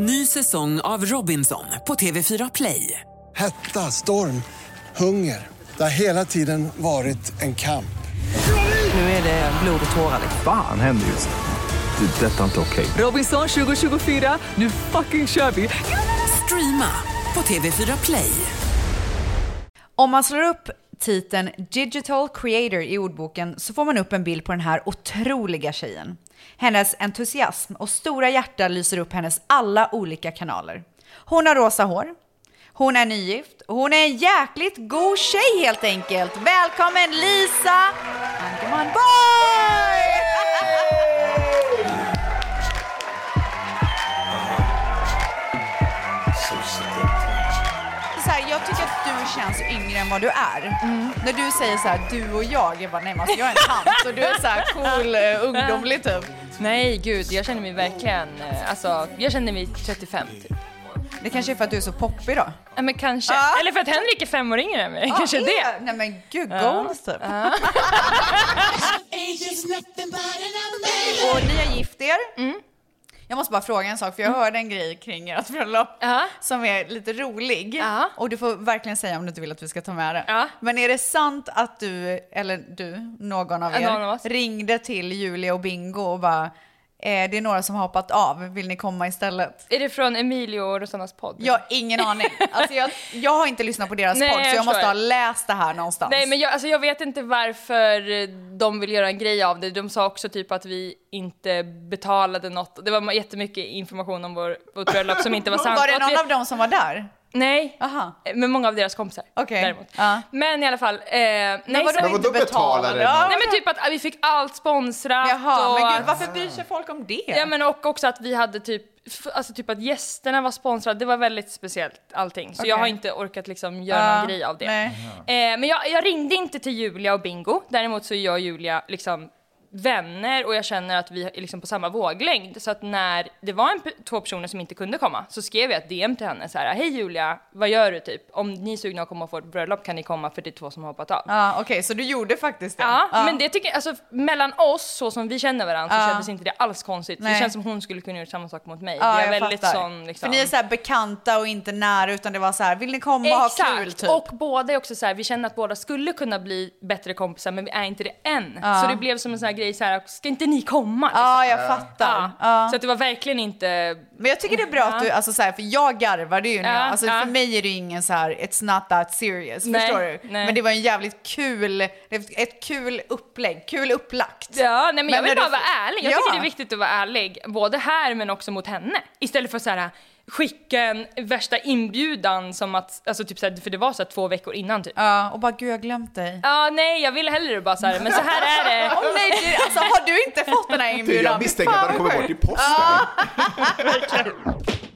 Ny säsong av Robinson på TV4 Play. Hetta, storm, hunger. Det har hela tiden varit en kamp. Nu är det blod och tårar. Fan händer just nu. Det. är Detta är inte okej. Robinson 2024, nu fucking kör vi! Streama på TV4 Play. Om man slår upp titeln Digital Creator i ordboken så får man upp en bild på den här otroliga tjejen. Hennes entusiasm och stora hjärta lyser upp hennes alla olika kanaler. Hon har rosa hår. Hon är nygift. och Hon är en jäkligt god tjej helt enkelt. Välkommen Lisa Ankerman Borg! Känns yngre än vad du är. När du säger så här, du och jag, jag bara nej men alltså, jag är en tant och du är så här cool, uh, ungdomlig typ. Nej gud, jag känner mig verkligen, eh, alltså jag känner mig 35 typ. Det kanske är för att du är så poppig då. Ja men kanske. Ja. Eller för att Henrik är fem år yngre än mig. kanske är det. Nej men gud, goals typ. Och ni har gift er. Jag måste bara fråga en sak, för jag hörde en grej kring ert bröllop Ja. som är lite rolig. Ja. Och du får verkligen säga om du inte vill att vi ska ta med det. Ja. Men är det sant att du, eller du, någon av er, någon av ringde till Julia och Bingo och bara eh, det är några som har hoppat av, vill ni komma istället? Är det från Emilio och Rosannas podd? Jag har ingen aning. Alltså jag, jag har inte lyssnat på deras Nej, podd, så jag jag måste ha läst det här någonstans. Nej men jag, alltså jag vet inte varför de vill göra en grej av det. De sa också typ att vi inte betalade något. Det var jättemycket information om vår, vårt bröllop som inte var sant. Var det någon vi, av dem som var där? Nej, Aha. men många av deras kompisar. Okej. Däremot. Ja. Men i alla fall. Eh, nej, vadå Men vadå betalade? Ja. nej men typ att vi fick allt sponsrat Jaha, och men gud, varför bryr sig folk om det? Ja men och också att vi hade typ, alltså typ att gästerna var sponsrade, det var väldigt speciellt allting. Så jag Okej. har inte orkat liksom göra Ja, någon grej av det. nej. Eh, men jag, jag ringde inte till Julia och Bingo, däremot så är jag och Julia liksom vänner och jag känner att vi är liksom på samma våglängd. Så att när det var en, två personer som inte kunde komma så skrev jag ett DM till henne så här: Hej Julia, vad gör du typ? Om ni är sugna att komma på vårt bröllop kan ni komma för det är två som har hoppat av. Ja, okej, så du gjorde faktiskt det? Ja, men det tycker jag, alltså mellan oss så som vi känner varandra så Ja. kändes inte det alls konstigt. Det känns som hon skulle kunna göra samma sak mot mig. Vi jag är väldigt fattar. sån liksom. För ni är så här bekanta och inte nära, utan det var så här, vill ni komma och ha kul typ? och båda är också så här, vi känner att båda skulle kunna bli bättre kompisar men vi är inte det än. Så det blev som en sån här grej så här, ska inte ni komma? Liksom. Ja, jag fattar. Ja. Så att det var verkligen inte... Men jag tycker det är bra att du, alltså så här, för jag garvade ju nu, Ja, alltså för mig är det ju ingen så här, it's not that serious, Nej, förstår du? nej. Men det var en jävligt kul, ett kul upplägg, kul upplagt. Ja, nej men, Men jag vill när bara du- vara ärlig. Jag Ja. tycker det är viktigt att vara ärlig. Både här men också mot henne. Istället för så här skicka en värsta inbjudan som att, alltså typ så här, för det var så här två veckor innan typ. Ja, och bara gud jag glömt dig. Ja, nej, jag ville hellre bara så här, men så här är det. Åh nej, det, alltså har du inte fått den här inbjudan? Jag misstänker att den kommer bort i posten.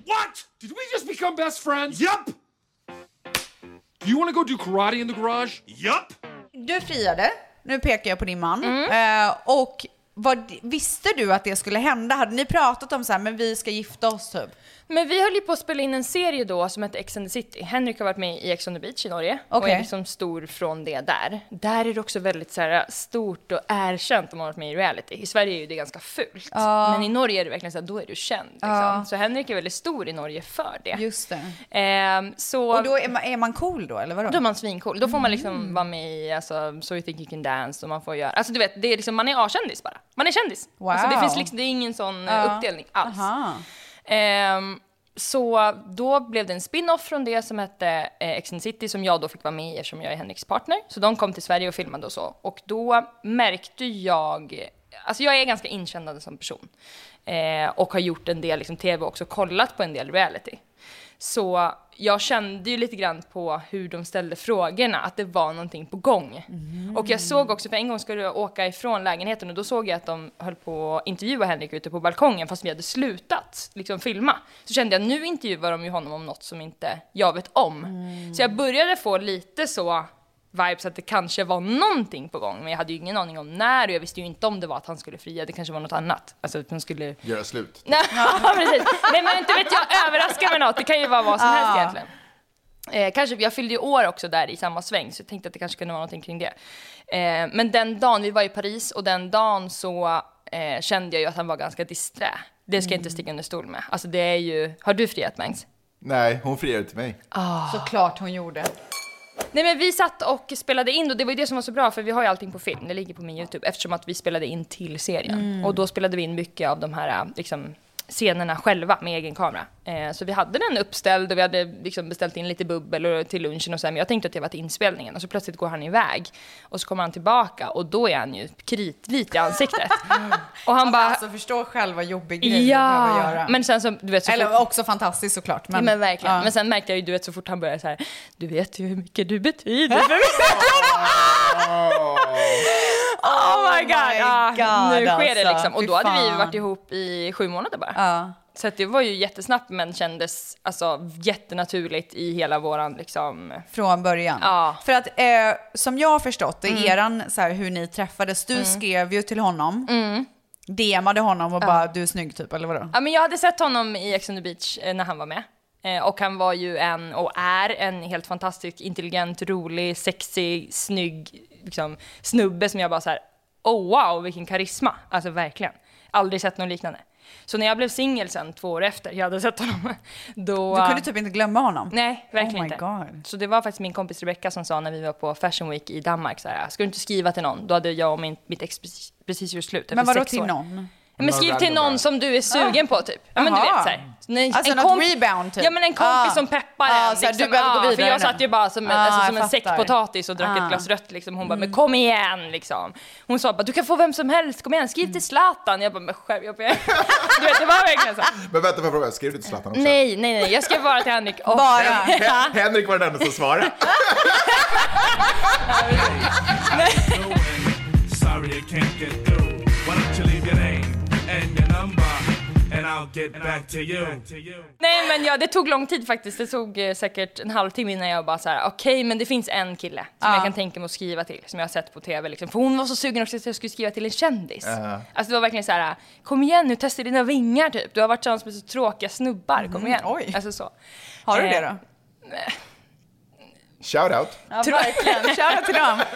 What? Did we just become best friends? Yup. You want to go do karate in the garage? Yup. Du friade, nu pekar jag på din man, Mm. eh, och vad, visste du att det skulle hända? Hade ni pratat om så här, men vi ska gifta oss typ? Men vi höll ju på att spela in en serie då som hette Ex and the City. Henrik har varit med i Ex on the Beach i Norge och Okej. är liksom stor från det där. Där är det också väldigt så här, stort och erkänt om man har varit med i reality. I Sverige är ju det ganska fult. Men i Norge är det verkligen så här, då är du känd. Liksom. Så Henrik är väldigt stor i Norge för det. Just det. Ehm, så Och då är man, är man cool då, eller vadå? då är man svincool. Då får man liksom Mm. vara med i alltså, So you think you can dance och man får göra, alltså du vet, det är liksom, man är A-kändis bara. Man är kändis. Alltså, det Wow. finns liksom, det är ingen sån eh, Ja. uppdelning alls. Ehm, så då blev det en spin-off från det som hette eh, Ex and City som jag då fick vara med i eftersom jag är Henriks partner. Så de kom till Sverige och filmade och så. Och då märkte jag, alltså jag är ganska inkännande som person. Eh, och har gjort en del liksom, tv och också kollat på en del reality. Så jag kände ju lite grann på hur de ställde frågorna, att det var någonting på gång. Och jag såg också, för en gång skulle jag åka ifrån lägenheten och då såg jag att de höll på att intervjua Henrik ute på balkongen fast vi hade slutat liksom filma. Så kände jag, nu intervjuar de ju honom om något som inte jag vet om. Så jag började få lite så vibes att det kanske var någonting på gång, men jag hade ju ingen aning om när och jag visste ju inte om det var att han skulle fria, det kanske var något annat. Alltså att han skulle Göra slut. Nej, precis. Nej men inte vet jag, överraska med något. Det kan ju vara vad som helst egentligen. Eh, kanske, jag fyllde ju år också där i samma sväng, så jag tänkte att det kanske kunde vara någonting kring det. Eh, men den dagen, vi var i Paris och den dagen så eh, kände jag ju att han var ganska disträ. Det ska jag inte sticka under stol med. Alltså det är ju, har du friat Mangs? Nej, hon friade till mig. Såklart hon gjorde. Nej men vi satt och spelade in och det var ju det som var så bra för vi har ju allting på film, det ligger på min YouTube eftersom att vi spelade in till serien. Och då spelade vi in mycket av de här liksom, scenerna själva med egen kamera. Eh, så vi hade den uppställd och vi hade liksom beställt in lite bubbel och, till lunchen och så här, men jag tänkte att det var till inspelningen och så plötsligt går han iväg och så kommer han tillbaka och då är han ju kritvit i ansiktet. och han bara... Alltså förstå själv vad jobbig grej ja, göra. men sen så, du vet så Eller fort, också fantastiskt såklart. Men, men, men verkligen. ja. Men sen märkte jag ju, du vet så fort han började så här, du vet ju hur mycket du betyder för mig. Oh my god! my ja, God, nu sker det alltså. liksom. Och då hade vi varit ihop i sju månader bara. Ja. Så det var ju jättesnabbt men kändes alltså jättenaturligt i hela våran liksom... Från början. Ja. Mm. För att eh, som jag har förstått det, eran, så här, hur ni träffades, du skrev ju till honom, Mm. DMade honom och bara du är snygg typ, eller vadå? Ja men jag hade sett honom i Ex on the beach eh, när han var med. Eh, och han var ju en, och är en helt fantastisk, intelligent, rolig, sexig, snygg liksom, snubbe som jag bara så här, oh wow vilken karisma. Alltså verkligen. Aldrig sett något liknande. Så när jag blev singel sen två år efter, jag hade sett honom, då... Du kunde typ inte glömma honom? Nej, verkligen Oh my inte. God. Så det var faktiskt min kompis Rebecca som sa när vi var på Fashion Week i Danmark så här, ska du inte skriva till någon? Då hade jag och min, mitt ex precis, gjort slut Men vadå till år. någon? Men skriv till någon som du är sugen på typ. Ja men du vet såhär. Alltså något rebound, typ? Ja men en kompis Ah. som peppar Ah, en. så här, liksom. du behöver gå Ja, För vidare jag nu. satt ju bara som en, Ah, alltså, jag som en säck potatis och drack Ah. ett glas rött liksom. Hon bara, men kom igen liksom. Hon sa bara, du kan få vem som helst, kom igen, skriv till Zlatan. Jag bara, men själv, jag Du vet det var verkligen så. Men vänta, får jag fråga, skrev du till Zlatan också? Nej, nej, nej, jag skrev bara till Henrik. Och, Bara? Ja. Henrik var den enda som svarade. Sorry Nej men ja, det tog lång tid faktiskt. Det tog eh, säkert en halvtimme innan jag bara så här: okej men det finns en kille som jag kan tänka mig att skriva till, som jag har sett på tv liksom. För hon var så sugen också att jag skulle skriva till en kändis. Alltså det var verkligen så här: kom igen nu, testa dina vingar typ. Du har varit tillsammans med så tråkiga snubbar, kom igen. oj. Alltså så. Har du Eh, det då? Shout out. Ja, verkligen. Shoutout till dem.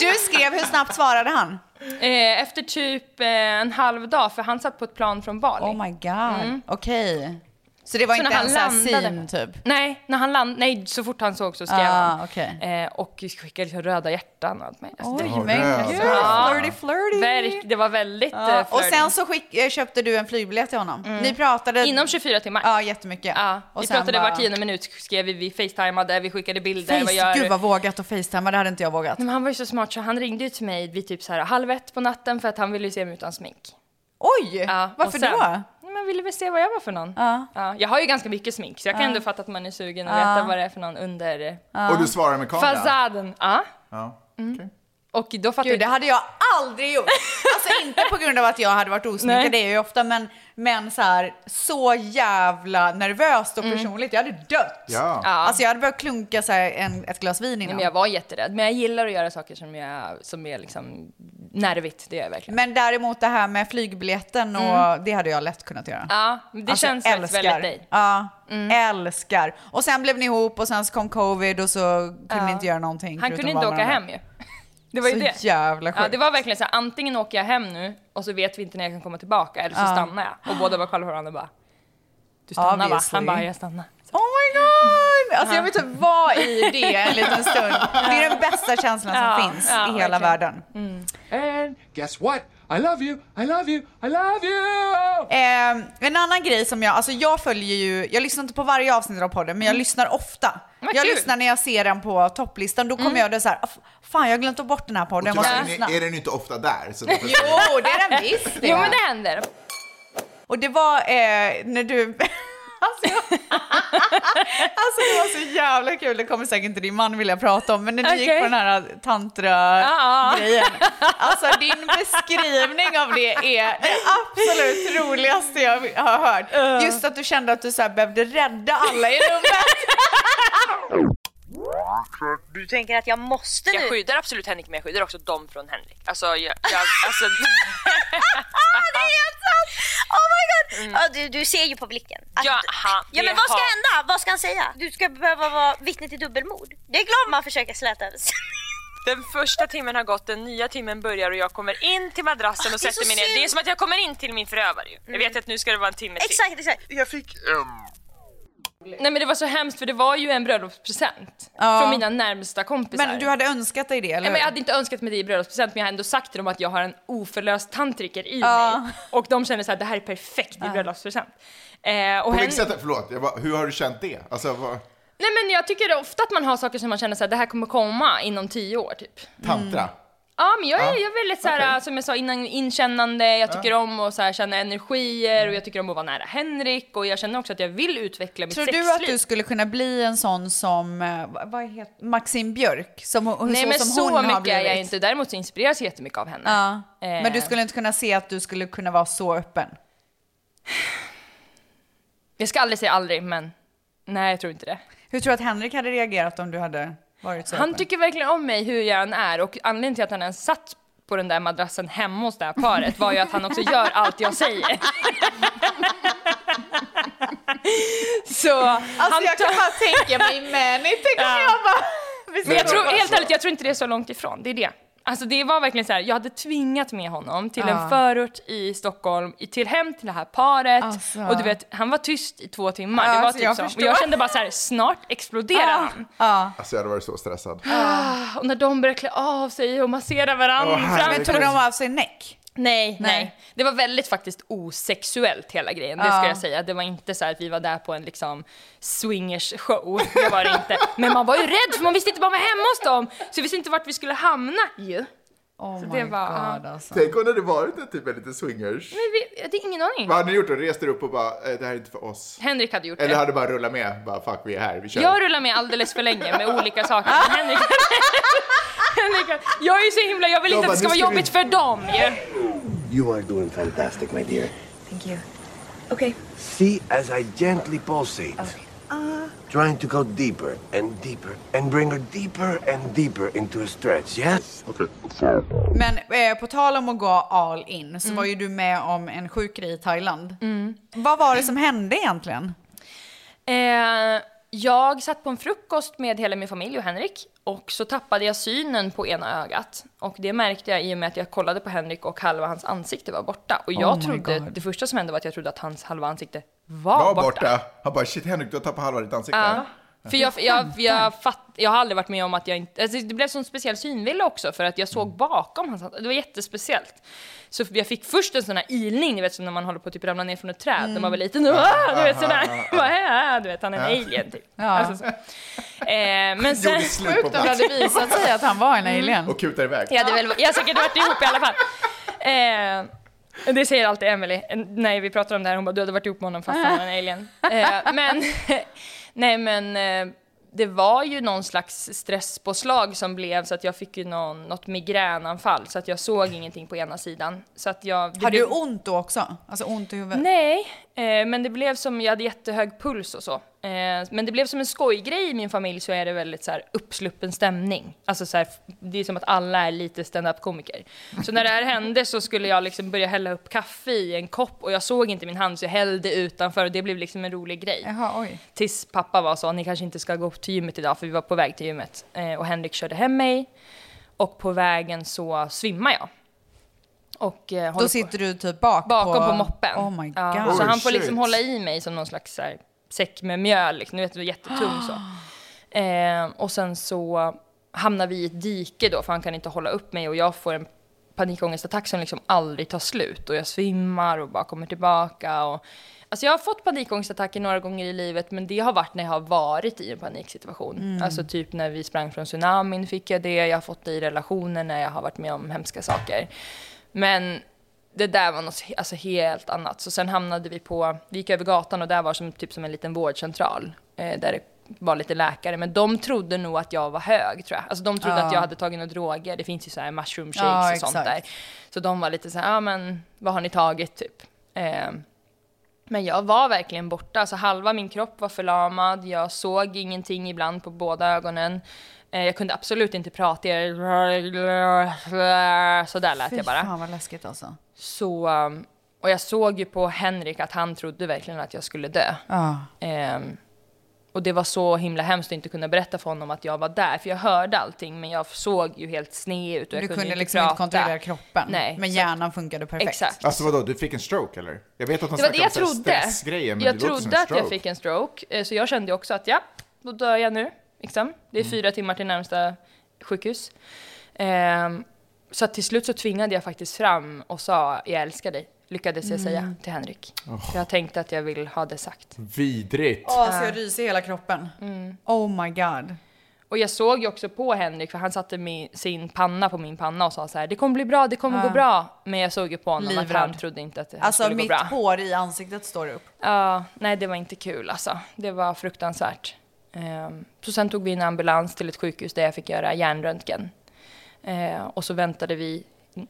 Du skrev, hur snabbt svarade han? Eh, efter typ eh, en halv dag, för han satt på ett plan från Bali. Oh my god, okej. Så det var Så inte ens såhär landade- typ? Nej, när han land, nej, så fort han såg så skrev Ah, han. okej. Eh, och skickade liksom röda hjärtan och allt möjligt. Alltså, det- Oj, men gud, Ja. flirty flirty. Verk, det var väldigt Ja, ja, och sen så skick, eh, köpte du en flygbiljett till honom. Ni pratade... Inom 24 timmar. Ja, jättemycket. Ja, Och vi sen pratade bara- var tionde minut, skrev vi, vi facetimade, vi skickade bilder, vad Face, gör gud vad vågat att facetimea, det hade inte jag vågat. Men han var ju så smart så han ringde ju till mig vid typ så här halv ett på natten för att han ville ju se mig utan smink. Oj, Ja, varför och sen, då? Men ville väl se vad jag var för någon. Ja. Ja, jag har ju ganska mycket smink så jag kan ändå fatta att man är sugen och veta vad det är för någon under Och du svarar med kamera? fasaden. Ja. Ja. okej. Och då fattade Gud, det hade jag aldrig gjort. Alltså inte på grund av att jag hade varit osminkad, Nej. det är jag ju ofta, men, men så här, så jävla nervöst och personligt. Jag hade dött. Ja. Mm. Ja. Alltså jag hade börjat klunka så här, en, ett glas vin Nej, innan. men jag var jätterädd. Men jag gillar att göra saker som, jag, som är liksom nervigt. Det gör jag verkligen. Men däremot det här med flygbiljetten, och det hade jag lätt kunnat göra. Mm. Ja, det Alltså, känns faktiskt väldigt dig. Ja, Mm. älskar. Och sen blev ni ihop och sen så kom covid och så kunde Ja. ni inte göra någonting. Han förutom kunde inte åka varandra. hem ju. Det var ju Så det. jävla Ja, sjukt. det var verkligen så här, antingen åker jag hem nu och så vet vi inte när jag kan komma tillbaka eller så Ja. stannar jag. Och båda bara kollar på varandra och bara Du stannar va? Obviously. Han bara, jag stannar. Oh my god! Alltså jag vill typ vara i det en liten stund. Det är den bästa känslan som Ja, finns ja, i hela verkligen. världen. And guess what? I love you, I love you, I love you! Eh, en annan grej som jag, alltså jag följer ju, jag lyssnar inte på varje avsnitt av podden, men jag lyssnar ofta. Vad jag kul. lyssnar när jag ser den på topplistan, då kommer jag det så här, "Ah, fan jag har glömt bort den här podden, jag måste Tyvärr lyssna. är den inte ofta där. Så Jo, det är den visst. Jo men det händer. Och det var eh, när du... Alltså, jag... alltså det var så jävla kul, det kommer säkert inte din man vilja prata om, men när du gick Okej. på den här tantra-grejen. Alltså din beskrivning av det är det absolut roligaste jag har hört. Just att du kände att du så behövde rädda alla i rummet. Du tänker att jag måste nu? Jag skyddar absolut Henrik men jag skyddar också dem från Henrik. Alltså, jag, jag, alltså det är helt sant! Oh my god! Ja, du, du ser ju på blicken. Att- Ja, han- ja men vad ska har- hända? Vad ska han säga? Du ska behöva vara vittne till dubbelmord. Det är klart man försöker släta över. Den första timmen har gått, den nya timmen börjar och jag kommer in till madrassen och det är sätter mig ner. Det är som att jag kommer in till min förövare ju. Jag vet att nu ska det vara en timme till. Exakt, exakt. Jag fick... Nej men det var så hemskt för det var ju en bröllopspresent. Ja. Från mina närmsta kompisar. Men du hade önskat dig det, eller Nej, men jag hade inte önskat mig det i bröllopspresent men jag har ändå sagt till dem att jag har en oförlöst tantriker i Ja. mig. Och de känner så här, det här är perfekt i bröllopspresent. Eh, och På vilket sätt, förlåt, jag bara, hur har du känt det? Alltså, vad, Nej men jag tycker ofta att man har saker som man känner så här, det här kommer komma inom tio år typ. tantra? Ja men jag är, Ja. jag är väldigt så här, Okej. som jag sa innan, inkännande, jag tycker om att så här, känna energier och jag tycker om att vara nära Henrik och jag känner också att jag vill utveckla mitt Tror sexliv. du att du skulle kunna bli en sån som, eh, vad- heter Maxim Björk? Som, hon- Nej så men som så hon har mycket är blivit. jag inte, däremot så inspireras jag jättemycket av henne. Ja. Eh. Men du skulle inte kunna se att du skulle kunna vara så öppen? Jag ska aldrig säga aldrig men nej jag tror inte det. Hur tror du att Henrik hade reagerat om du hade Han öppen? tycker verkligen om mig hur jag än är och anledningen till att han ens satt på den där madrassen hemma hos det här paret var ju att han också gör allt jag säger. Så Alltså han jag kan bara tänka mig tänk om Ja. jag bara... Men jag tror, helt ärligt, jag tror inte det är så långt ifrån. Det är det. Alltså det var verkligen så här, jag hade tvingat med honom till en förort i Stockholm, i- till hem till det här paret. Alltså. Och du vet, han var tyst i två timmar. Det var alltså, typ jag så. Och förstår. jag kände bara så här, snart exploderar han. Ja. Alltså jag hade varit så stressad. Och när de började klä av sig och massera varandra. Herregud. Men tog de av sig näck? Nej, nej, Nej. Det var väldigt faktiskt osexuellt hela grejen, det Ja. ska jag säga. Det var inte så att vi var där på en liksom swingers show. Det var det inte. Men man var ju rädd för man visste inte vad man var hemma hos dem. Så vi visste inte vart vi skulle hamna ju. Oh Så my det var- god alltså. Tänk om det hade varit en typ en liten swingers. Men vi, jag hade ingen aning. Vad hade ni gjort då? Rest er upp och bara, eh, det här är inte för oss. Henrik hade gjort Eller det. hade bara rullat med, bara fuck vi är här, vi kör. Jag rullar med alldeles för länge med olika saker. Henrik, jag är ju så himla, jag vill inte att det ska vara jobbigt för dem ju. You are doing fantastic, my dear. Thank you. Okay. See as I gently pulsate. Trying to go deeper and deeper and bring her deeper and deeper into a stretch, yes? Okay. Men eh, på tal om att gå all in Mm. så var ju du med om en sjuk grej i Thailand. Vad var det som hände egentligen? Eh, jag satt på en frukost med hela min familj och Henrik och så tappade jag synen på ena ögat. Och det märkte jag i och med att jag kollade på Henrik och halva hans ansikte var borta. Och jag Oh trodde, God. det första som hände var att jag trodde att hans halva ansikte var, Var borta. borta. Han bara, shit Henrik, du har tappat halva ditt ansikte. Ja. För jag, jag, jag, fatt, jag har aldrig varit med om att jag inte... Alltså det blev sån speciell synvilla också för att jag såg bakom hans Det var jättespeciellt. Så jag fick först en sån här ilning, ni vet som när man håller på att typ ramla ner från ett träd när man var liten. Ah, du vet sådär. Du vet, han är en alien typ. Ja. Alltså, så. Eh, men sen... Gjorde slut på Sjukt om det hade visat sig att han var en alien. Och kutar iväg. Jag hade väl, jag har säkert varit ihop i alla fall. Eh, det säger alltid Emily när vi pratar om det här. Hon bara, du hade varit ihop med honom fast han var en alien. Eh, men, nej men, eh, det var ju någon slags stresspåslag som blev så att jag fick ju någon, något migränanfall så att jag såg ingenting på ena sidan. Så att jag, det Har du blev- ont då också? Alltså ont i huvudet? Nej, eh, men det blev som, jag hade jättehög puls och så. Eh, men det blev som en skojgrej i min familj så är det väldigt så här uppsluppen stämning. Alltså så här, det är som att alla är lite stand-up-komiker. Så när det här hände så skulle jag liksom börja hälla upp kaffe i en kopp och jag såg inte min hand så jag hällde utanför och det blev liksom en rolig grej. Jaha, oj. Tills pappa var så, ni kanske inte ska gå till gymmet idag för vi var på väg till gymmet. Eh, och Henrik körde hem mig och på vägen så svimmar jag. Och, eh, Då på- sitter du typ bak Bakom på, på moppen. Oh my god. Ja, så han får liksom hålla i mig som någon slags så här, säck med mjöl, liksom. du vet, jättetung så. Eh, och sen så hamnar vi i ett dike då, för han kan inte hålla upp mig och jag får en panikångestattack som liksom aldrig tar slut och jag svimmar och bara kommer tillbaka. Och, alltså jag har fått panikångestattacker några gånger i livet men det har varit när jag har varit i en paniksituation. Alltså typ när vi sprang från tsunamin fick jag det, jag har fått det i relationer när jag har varit med om hemska saker. Men det där var något alltså, helt annat. Så sen hamnade vi på, vi gick över gatan och där var som, typ som en liten vårdcentral. Eh, där det var lite läkare. Men de trodde nog att jag var hög tror jag. Alltså de trodde Ja. att jag hade tagit några droger. Det finns ju så här mushroom shakes Ja, och sånt exakt. där. Så de var lite så här, ja men vad har ni tagit typ? Eh, men jag var verkligen borta. Alltså halva min kropp var förlamad. Jag såg ingenting ibland på båda ögonen. Eh, jag kunde absolut inte prata. Jag- Så där lät Fy jag bara. fan vad läskigt alltså. Så, um, och jag såg ju på Henrik att han trodde verkligen att jag skulle dö. Ja. Ehm, Och det var så himla hemskt att inte kunna berätta för honom att jag var där, för jag hörde allting, men jag såg ju helt sned ut och jag Du kunde, kunde inte liksom prata. inte kontrollera kroppen. Nej, Men så- hjärnan funkade perfekt. Exakt. Alltså vadå, du fick en stroke eller? Jag vet att de Det var det snackar jag om stressgrejer, men Jag det trodde att jag fick en stroke, eh, så jag kände också att ja, då dör jag nu. Liksom. Det är Mm. fyra timmar till närmsta sjukhus. Ehm, så att till slut så tvingade jag faktiskt fram och sa jag älskar dig, lyckades jag säga Mm. till Henrik. Oh. För jag tänkte att jag vill ha det sagt. Vidrigt. Åh, så jag ryser i hela kroppen. Mm. Oh my god. Och jag såg ju också på Henrik, för han satte min, sin panna på min panna och sa så här, det kommer bli bra, det kommer Ja. gå bra. Men jag såg ju på honom att Livrädd. han trodde inte att det Alltså skulle gå mitt bra. hår i ansiktet står upp. Ja, nej det var inte kul alltså. Det var fruktansvärt. Ehm, så sen tog vi en ambulans till ett sjukhus där jag fick göra hjärnröntgen. Ehm, och så väntade vi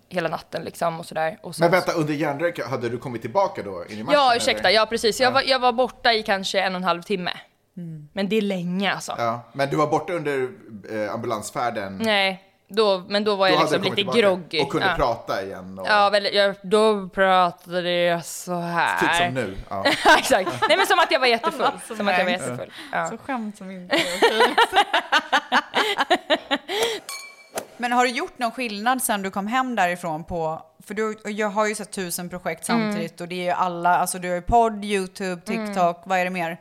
hela natten liksom och sådär. Och sen Men vänta, under järnröken, hade du kommit tillbaka då in i matchen? Ja, ursäkta, eller? ja precis. Jag, var, jag var borta i kanske en och en halv timme. Men det är länge alltså. Ja, men du var borta under eh, ambulansfärden? Nej, då, men då var Då jag hade du liksom lite tillbaka groggy. Och kunde ja. prata igen? Och, Ja, väl, jag, då pratade jag så här. Typ som nu? Ja. Exakt. Nej men som att jag var jättefull. Alltså, som att jag var nej. jättefull. Ja. Så skämt som inte. Men har du gjort någon skillnad sen du kom hem därifrån på, för du jag har ju sett tusen projekt Mm. samtidigt och det är ju alla, alltså du har ju podd, YouTube, TikTok, vad är det mer?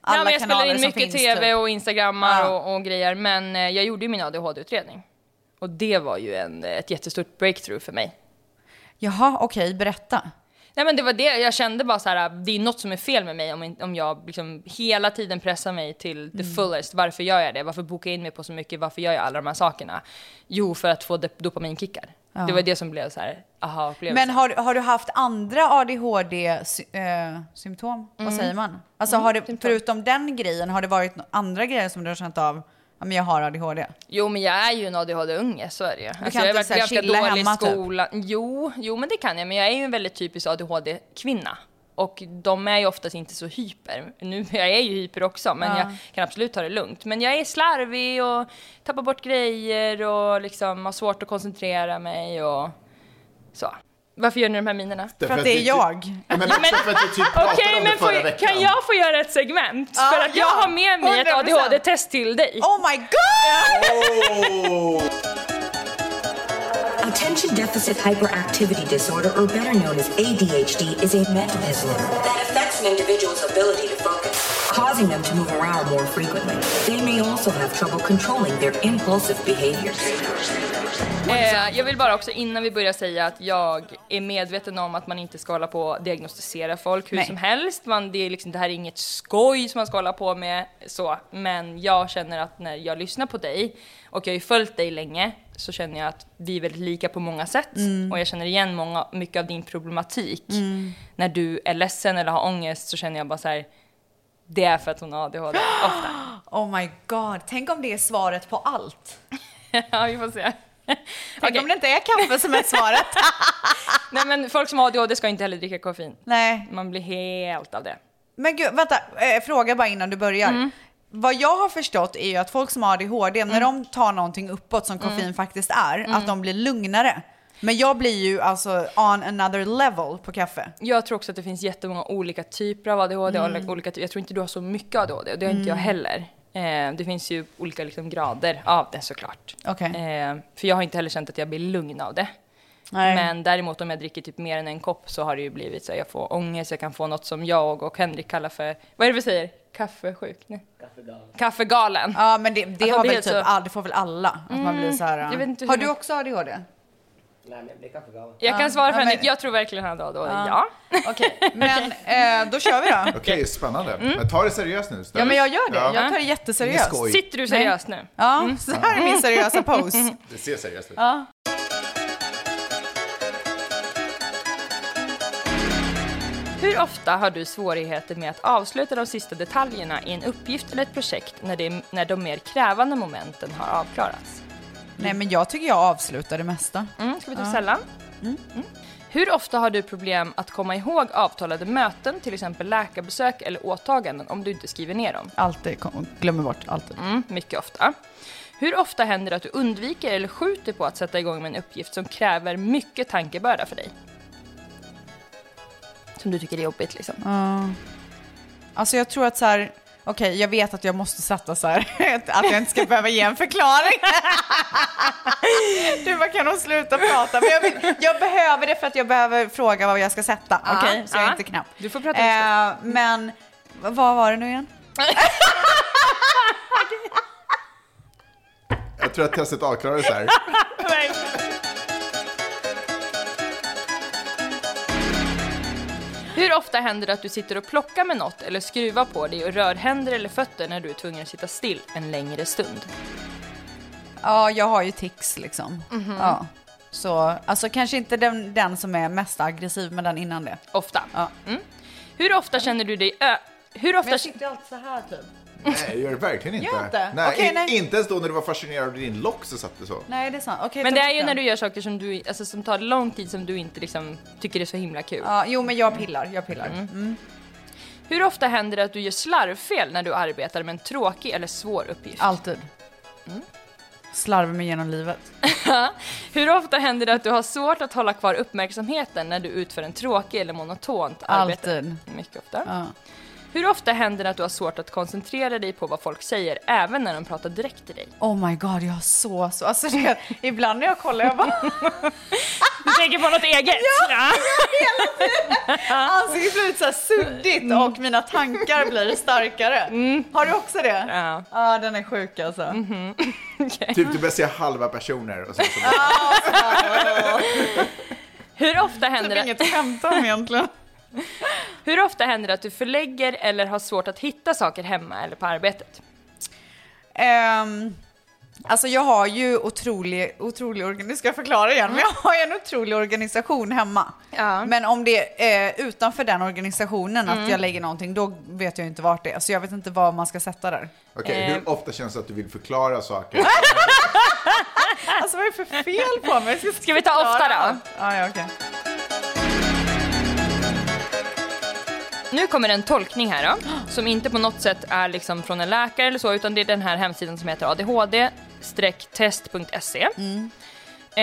Alla ja, men jag spelar in som mycket finns, tv typ. och instagrammar Ja. och, och grejer. Men eh, jag gjorde ju min ADHD-utredning. Och det var ju en, ett jättestort breakthrough för mig. Jaha, okej, berätta. Nej men det var det, jag kände bara så här, det är något som är fel med mig om, om jag liksom hela tiden pressar mig till the Mm. fullest. Varför gör jag det? Varför bokar jag in mig på så mycket? Varför gör jag alla de här sakerna? Jo, för att få dop- dopaminkickar. Ja. Det var det som blev så här, aha-upplevelse. Men har, har du haft andra ADHD-symptom? Vad Mm. säger man? Alltså Mm, har det, förutom den grejen, har det varit andra grejer som du har känt av? Ja, men jag har ADHD. Jo, men jag är ju en ADHD-unge, så är det ju. Alltså, kan jag har varit ganska dålig i hemma, typ? skolan. Jo, jo, men det kan jag. Men jag är ju en väldigt typisk ADHD-kvinna. Och de är ju oftast inte så hyper. Nu, jag är ju hyper också, men Ja. jag kan absolut ta det lugnt. Men jag är slarvig och tappar bort grejer och liksom har svårt att koncentrera mig och så. Varför gör ni de här minerna? För att det är jag. Ja, men också för att vi typ pratade Okej, om det men får, förra veckan. kan jag få göra ett segment? Ja, för att jag ja, har med mig ett 100%. ADHD-test till dig. Oh my god! Attention deficit hyperactivity disorder, or better known as ADHD, is a mental disorder that affects an individual's ability to focus, causing them to move around more frequently. They may also have trouble controlling their impulsive behaviors. Eh, jag vill bara också innan vi börjar säga att jag är medveten om att man inte ska hålla på och diagnostisera folk hur Nej. som helst. Man, det, är liksom, det här är inget skoj som man ska hålla på med. Så. Men jag känner att när jag lyssnar på dig, och jag har ju följt dig länge, så känner jag att vi är väldigt lika på många sätt. Mm. Och jag känner igen många, mycket av din problematik. Mm. När du är ledsen eller har ångest så känner jag bara så här, det är för att hon har ADHD. Ofta. Oh my god, tänk om det är svaret på allt. ja, vi får se. Tänk om det inte är kaffe som är svaret. Nej men folk som har ADHD ska inte heller dricka koffein. Nej. Man blir helt av det. Men gud, vänta, eh, fråga bara innan du börjar. Mm. Vad jag har förstått är ju att folk som har ADHD, när de tar någonting uppåt som koffein faktiskt är, Mm. att de blir lugnare. Men jag blir ju alltså on another level på kaffe. Jag tror också att det finns jättemånga olika typer av ADHD. Mm. Olika, jag tror inte du har så mycket ADHD och det har inte jag Mm. heller. Eh, det finns ju olika liksom, grader av det såklart. Okej. Eh, för jag har inte heller känt att jag blir lugn av det. Nej. Men däremot om jag dricker typ mer än en kopp så har det ju blivit så att jag får ångest, jag kan få något som jag och Henrik kallar för, vad är det vi säger? Kaffesjuk? Nej. Kaffegalen. Ja, men det, det man har blir väl typ så- all, det får väl alla, att man blir så här. jag vet inte har du också ADHD? Nej, men jag blir kaffegalen. Jag kan svara för ja, Henrik, men- jag tror verkligen han har ADHD, Ja. ja. Okej, men eh, då kör vi då. Okej, spännande. Men ta det seriöst nu. Ja, men jag gör det. Ja. Jag tar det jätteseriöst. Sitter du seriöst nu? Ja, Mm. så här är min seriösa pose. Det ser seriöst ut. Ja. Hur ofta har du svårigheter med att avsluta de sista detaljerna i en uppgift eller ett projekt när, det, när de mer krävande momenten har avklarats? Nej, men jag tycker jag avslutar det mesta. Mm, ska vi ta Ja. sällan? Mm. Hur ofta har du problem att komma ihåg avtalade möten, till exempel läkarbesök eller åtaganden, om du inte skriver ner dem? Alltid, glömmer bort, alltid. Mm, mycket ofta. Hur ofta händer det att du undviker eller skjuter på att sätta igång med en uppgift som kräver mycket tankebörda för dig? Som du tycker är jobbigt liksom. Ja. Alltså jag tror att så här, Okej, jag vet att jag måste sätta så här, att jag inte ska behöva ge en förklaring. Du bara, kan hon sluta prata? Men jag, vill, jag behöver det för att jag behöver fråga vad jag ska sätta, okej? Så jag är inte knapp. Du får prata eh, Men, vad var det nu igen? Jag tror att testet avklarades här. Hur ofta händer det att du sitter och plockar med något eller skruvar på dig och rör händer eller fötter när du är tvungen att sitta still en längre stund? Ja, jag har ju tics liksom. Mhm. Ja. Så, alltså kanske inte den, den som är mest aggressiv, men den innan det. Ofta. Ja. Mm. Hur ofta känner du dig ö... Hur ofta... Men jag sitter alltid så här typ. Nej, jag gör det verkligen inte. Gör inte? Nej, Okej, in- nej. Inte ens då när du var fascinerad av din lock så satt det så. Nej, det är sant. Okej, Men ta det är bort ju den. när du gör saker som, du, alltså, som tar lång tid som du inte liksom, tycker är så himla kul. Ja, jo, men jag pillar. Jag pillar. Mm. Hur ofta händer det att du gör slarvfel när du arbetar med en tråkig eller svår uppgift? Alltid. Mm. Slarvar mig genom livet. Hur ofta händer det att du har svårt att hålla kvar uppmärksamheten när du utför en tråkig eller monotont arbete? Alltid. Mycket ofta. Ja. Hur ofta händer det att du har svårt att koncentrera dig på vad folk säger, även när de pratar direkt till dig? Oh my god, jag har så, så... Alltså det, ibland när jag kollar, jag bara... Du tänker på något eget? Ja. hela tiden! Ansiktet blir lite så här suddigt och mina tankar blir starkare. Har du också det? Ja. Ja, den är sjuk alltså. Typ du börjar se halva personer och sen så Hur ofta händer Typ det... inget att skämta om egentligen. Hur ofta händer det att du förlägger eller har svårt att hitta saker hemma eller på arbetet? Ehm, alltså jag har ju otrolig, otrolig organisation, ska jag förklara igen, men jag har ju en otrolig organisation hemma. Men om det är utanför den organisationen Mm. att jag lägger någonting, då vet jag inte vart det är. Så jag vet inte vad man ska sätta där. Okej, Eh. hur ofta känns det att du vill förklara saker? Alltså vad är det för fel på mig? Ska, Ska vi ta ofta då? Ja, ja, okej. Nu kommer en tolkning här då, som inte på något sätt är liksom från en läkare eller så, utan det är den här hemsidan som heter adhd-test.se.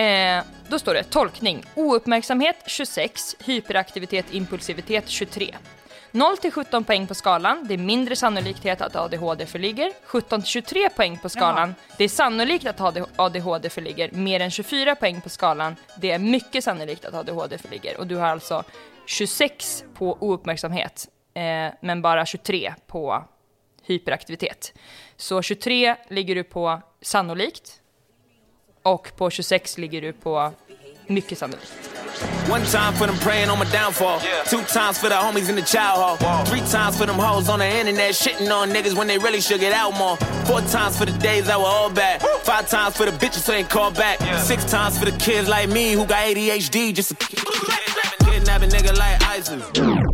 Eh, då står det tolkning, ouppmärksamhet 26, hyperaktivitet, impulsivitet 23. 0 till 17 poäng på skalan, det är mindre sannolikhet att ADHD föreligger. 17 till 23 poäng på skalan, det är sannolikt att AD- ADHD föreligger. Mer än 24 poäng på skalan, det är mycket sannolikt att ADHD föreligger. Och du har alltså 26 på ouppmärksamhet, eh, men bara 23 på hyperaktivitet. Så 23 ligger du på sannolikt och på 26 ligger du på mycket sannolikt. One time for them praying on my downfall. Two times for the homies in the child hall. Three times for them hoes on the internet shitting on niggas when they really should get out more. Four times for the days I was all bad. Five times for the bitches who ain't called back. Six times for the kids like me who got ADHD just to kidnap a nigga like ISIS.